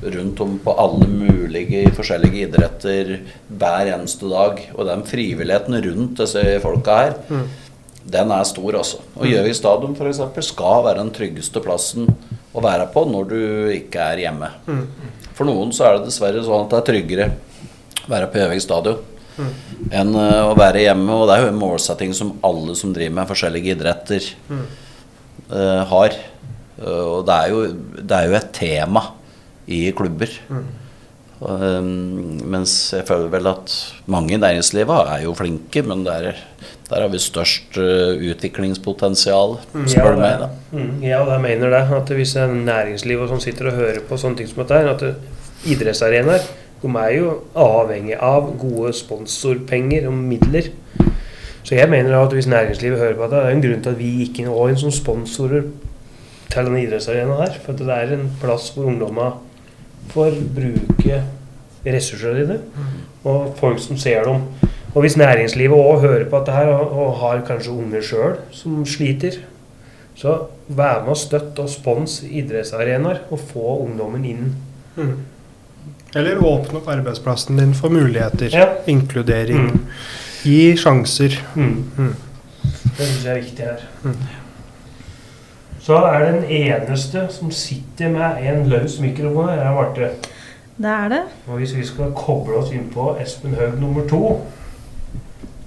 G: rundt om på alle mulige forskjellige idretter hver eneste dag. Og den frivilligheten rundt disse folka her,
B: Mm.
G: den er stor, altså. Og Gjøvik stadion f.eks. skal være den tryggeste plassen å være på når du ikke er hjemme.
B: Mm.
G: For noen så er det dessverre sånn at det er tryggere å være på Gjøvik stadion
B: Mm.
G: enn eh, å være hjemme. Og det er jo en målsetting som alle som driver med forskjellige idretter,
B: Mm.
G: uh, har. Uh, og det er, jo, det er jo et tema i klubber.
B: Mm.
G: Eh, mens jeg føler vel at mange i næringslivet er jo flinke, men der, der har vi størst uh, utviklingspotensial, spør du meg. da.
C: Mm, ja, og jeg mener det. At hvis en næringsliv og sånn sitter og hører på sånne ting som dette at det- idrettsarenaer de er jo avhengig av gode sponsorpenger og midler. Så jeg mener at hvis næringslivet hører på det, det er en grunn til at vi gikk inn og inn som sponsorer til denne idrettsarenaen her. For det er en plass hvor ungdomma får bruke ressursene dine, og folk som ser dem. Og hvis næringslivet òg hører på dette her, og, har kanskje unger sjøl som sliter, så vær med og støtt og spons idrettsarenaer, og få ungdommen inn.
B: Mm. Eller åpne opp arbeidsplassen din for muligheter.
C: Ja.
B: Inkludering.
C: Mm.
B: Gi sjanser.
C: Mm.
B: Mm.
C: Det syns jeg er viktig her. Så er den eneste som sitter med en løs mikrofon her, er Marte.
D: Det er det.
C: Og hvis vi skal koble oss inn på Espen Haug nummer to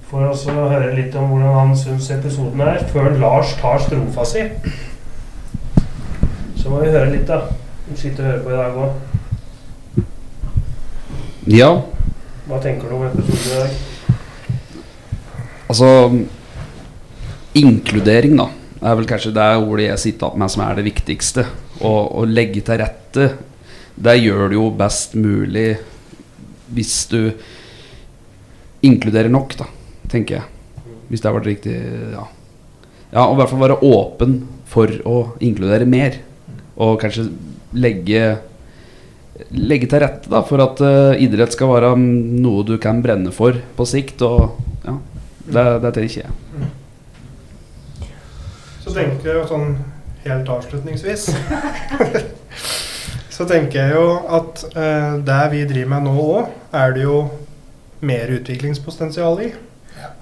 C: for å høre litt om hvordan han syns episoden er, før Lars tar strofa si, så må vi høre litt, da. Du sitter og hører på i dag òg.
A: Ja,
C: Hva tenker du om episoden i dag?
A: altså Inkludering, da, er vel kanskje det ordet jeg sitter igjen med som er det viktigste. Å, å legge til rette. Det gjør du jo best mulig hvis du inkluderer nok, da, tenker jeg. Hvis det har vært riktig, ja. Ja, og i hvert fall være åpen for å inkludere mer. Og kanskje legge Legge til rette da for at uh, idrett skal være noe du kan brenne for på sikt. Og ja, det, det tenker jeg.
B: Så tenker jeg jo sånn helt avslutningsvis [LAUGHS] Så tenker jeg jo at eh, det vi driver med nå òg, er det jo mer utviklingspotensial i.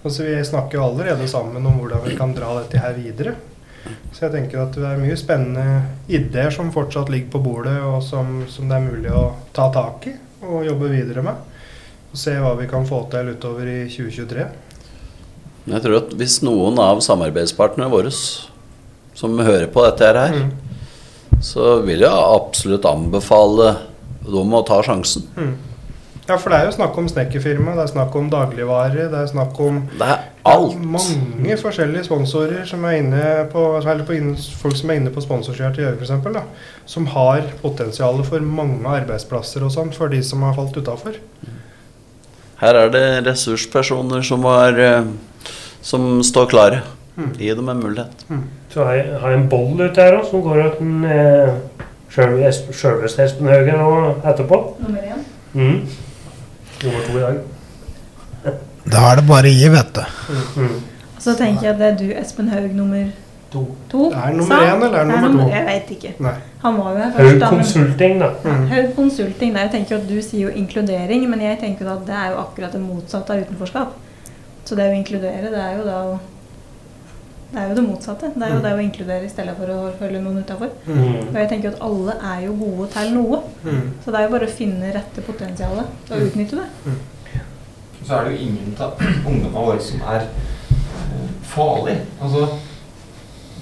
B: Altså Vi snakker jo allerede sammen om hvordan vi kan dra dette her videre. Så jeg tenker at det er mye spennende ideer som fortsatt ligger på bordet, og som, som det er mulig å ta tak i og jobbe videre med. Og se hva vi kan få til utover i 2023.
G: Jeg tror at hvis noen av samarbeidspartnerne våre som hører på dette her,
B: Mm.
G: så vil jeg absolutt anbefale dem å ta sjansen.
B: Mm. Ja, for det er jo snakk om snekkerfirma, det er snakk om dagligvarer, det er snakk om
G: Det er alt.
B: mange forskjellige sponsorer som er inne på, eller på inne, folk som er inne på sponsorsida til Gjøvik f.eks., som har potensial for mange arbeidsplasser og sånn for de som har falt utafor.
G: Her er det ressurspersoner som, var, eh, som står klare. Gi dem en mulighet.
C: Så har jeg, har jeg en boll ute her også, som går ut den eh, sjølveste Espen Haugen nå etterpå.
D: Nummer én.
C: Mm. Nummer to i dag. [LAUGHS]
F: Da er det bare å gi, vet du.
C: Mm.
D: Så tenker jeg at det er du, Espen Haug, nummer
C: To.
D: to.
B: Er det nummer
D: sa?
B: én, eller er det nummer to?
D: Jeg veit ikke.
B: Nei.
D: Han var jo her
C: Haug
D: først. da, men-. Ja, Haug Konsulting. Der. Jeg tenker jo at Du sier jo inkludering, men jeg tenker jo at det er jo akkurat det motsatte av utenforskap. Så det å inkludere, det er jo da å Det er jo det motsatte. Det er jo det å inkludere i stedet for å følge noen utafor.
C: Mm.
D: Og jeg tenker at alle er jo gode til noe.
B: Mm.
D: Så det er jo bare å finne rette potensialet og utnytte det.
E: Så er det jo ingen av ungdommene våre som er eh, farlig. Altså,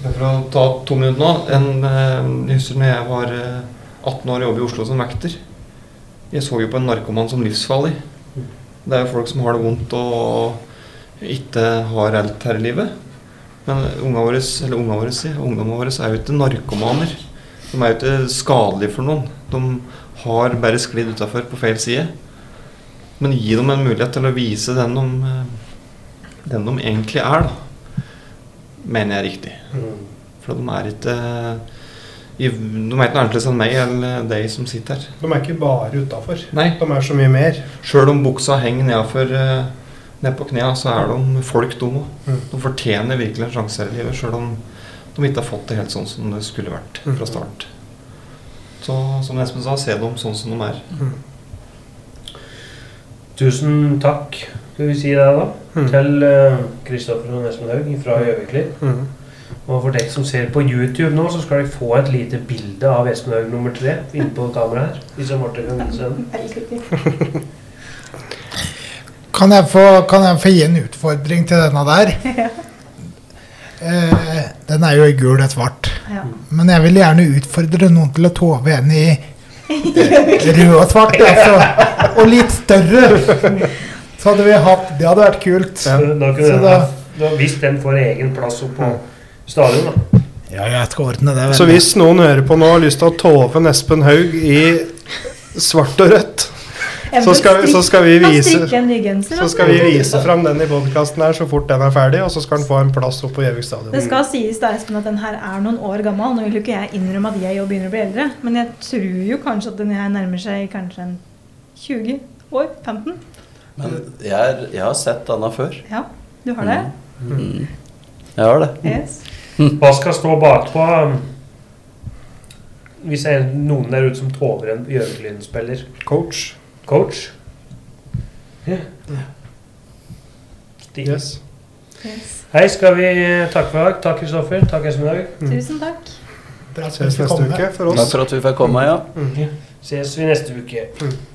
E: for å ta to minutter nå. En, eh, jeg husker når jeg var eh, 18 år og jobbet i Oslo som vekter. Jeg så jo på en narkoman som livsfarlig. Det er jo folk som har det vondt og ikke har alt her i livet. Men unga våre, eller unga våre, sier, ungdommene våre er jo ikke narkomaner. De er jo ikke skadelige for noen. De har bare sklidd utafor på feil side. Men gi dem en mulighet til å vise den de, eh, den de egentlig er, da. Mener jeg er riktig.
C: Mm.
E: For de er ikke De er ikke annerledes enn meg eller deg som sitter her.
B: De er ikke bare utafor. De er så mye mer.
E: Sjøl om buksa henger nedafor uh, ned på knærne, så er de folk, de òg.
B: Mm.
E: De fortjener virkelig en sjanse her i livet, sjøl om de ikke har fått det helt sånn som det skulle vært
B: Mm.
E: fra start. Så som Espen sa, se dem sånn som de er.
C: Tusen takk, skal vi si det da,
B: Mm.
C: til eh, Kristoffer og Espen Haug fra Gjøviklipp.
B: Mm.
C: Og for dere som ser på YouTube nå, så skal dere få et lite bilde av Espen Haug nummer tre inne på kameraet her. Hvis [LAUGHS] jeg måtte kan vise den.
F: Kan jeg, få, kan jeg få gi en utfordring til denne der? [LAUGHS] Eh, den er jo i gul og svart.
D: Ja.
F: Men jeg vil gjerne utfordre noen til å tove en i [LAUGHS] rød og svart. Altså, og litt større. Så hadde vi hatt Det hadde vært kult.
C: Så Da kunne
F: Så da-
C: da, hvis den får egen plass oppå på stadion, da.
F: Ja, jeg skal ordne det.
B: Så hvis noen hører på nå og har lyst til å tove Espen Haug i svart og rødt, så skal, så skal vi vise så skal vi vise fram den i podkasten her så fort den er ferdig, og så skal den få en plass oppe på Gjøvik
D: Det skal sies da, Espen, at den her er noen år gammel. Nå vil jo ikke jeg innrømme at jeg jo begynner å bli eldre, men jeg tror jo kanskje at den her nærmer seg kanskje en 20 år? 15?
G: Men jeg, er, jeg har sett denne før.
D: Ja, du har det?
G: Mm. Jeg har det.
D: Yes.
C: Hva skal stå bakpå um, hvis det er noen der ute som tover en Gjøviklyn-spiller?
B: Coach.
C: Coach? Ja. Yeah.
B: Yes.
D: yes.
C: Hei, skal vi takke for i dag? Takk, Kristoffer. Takk, Espen Haug.
D: Tusen takk.
F: Bra at du
B: Ses neste uke for
G: Takk for at vi fikk komme, ja.
C: Ses vi neste uke.
B: Mm.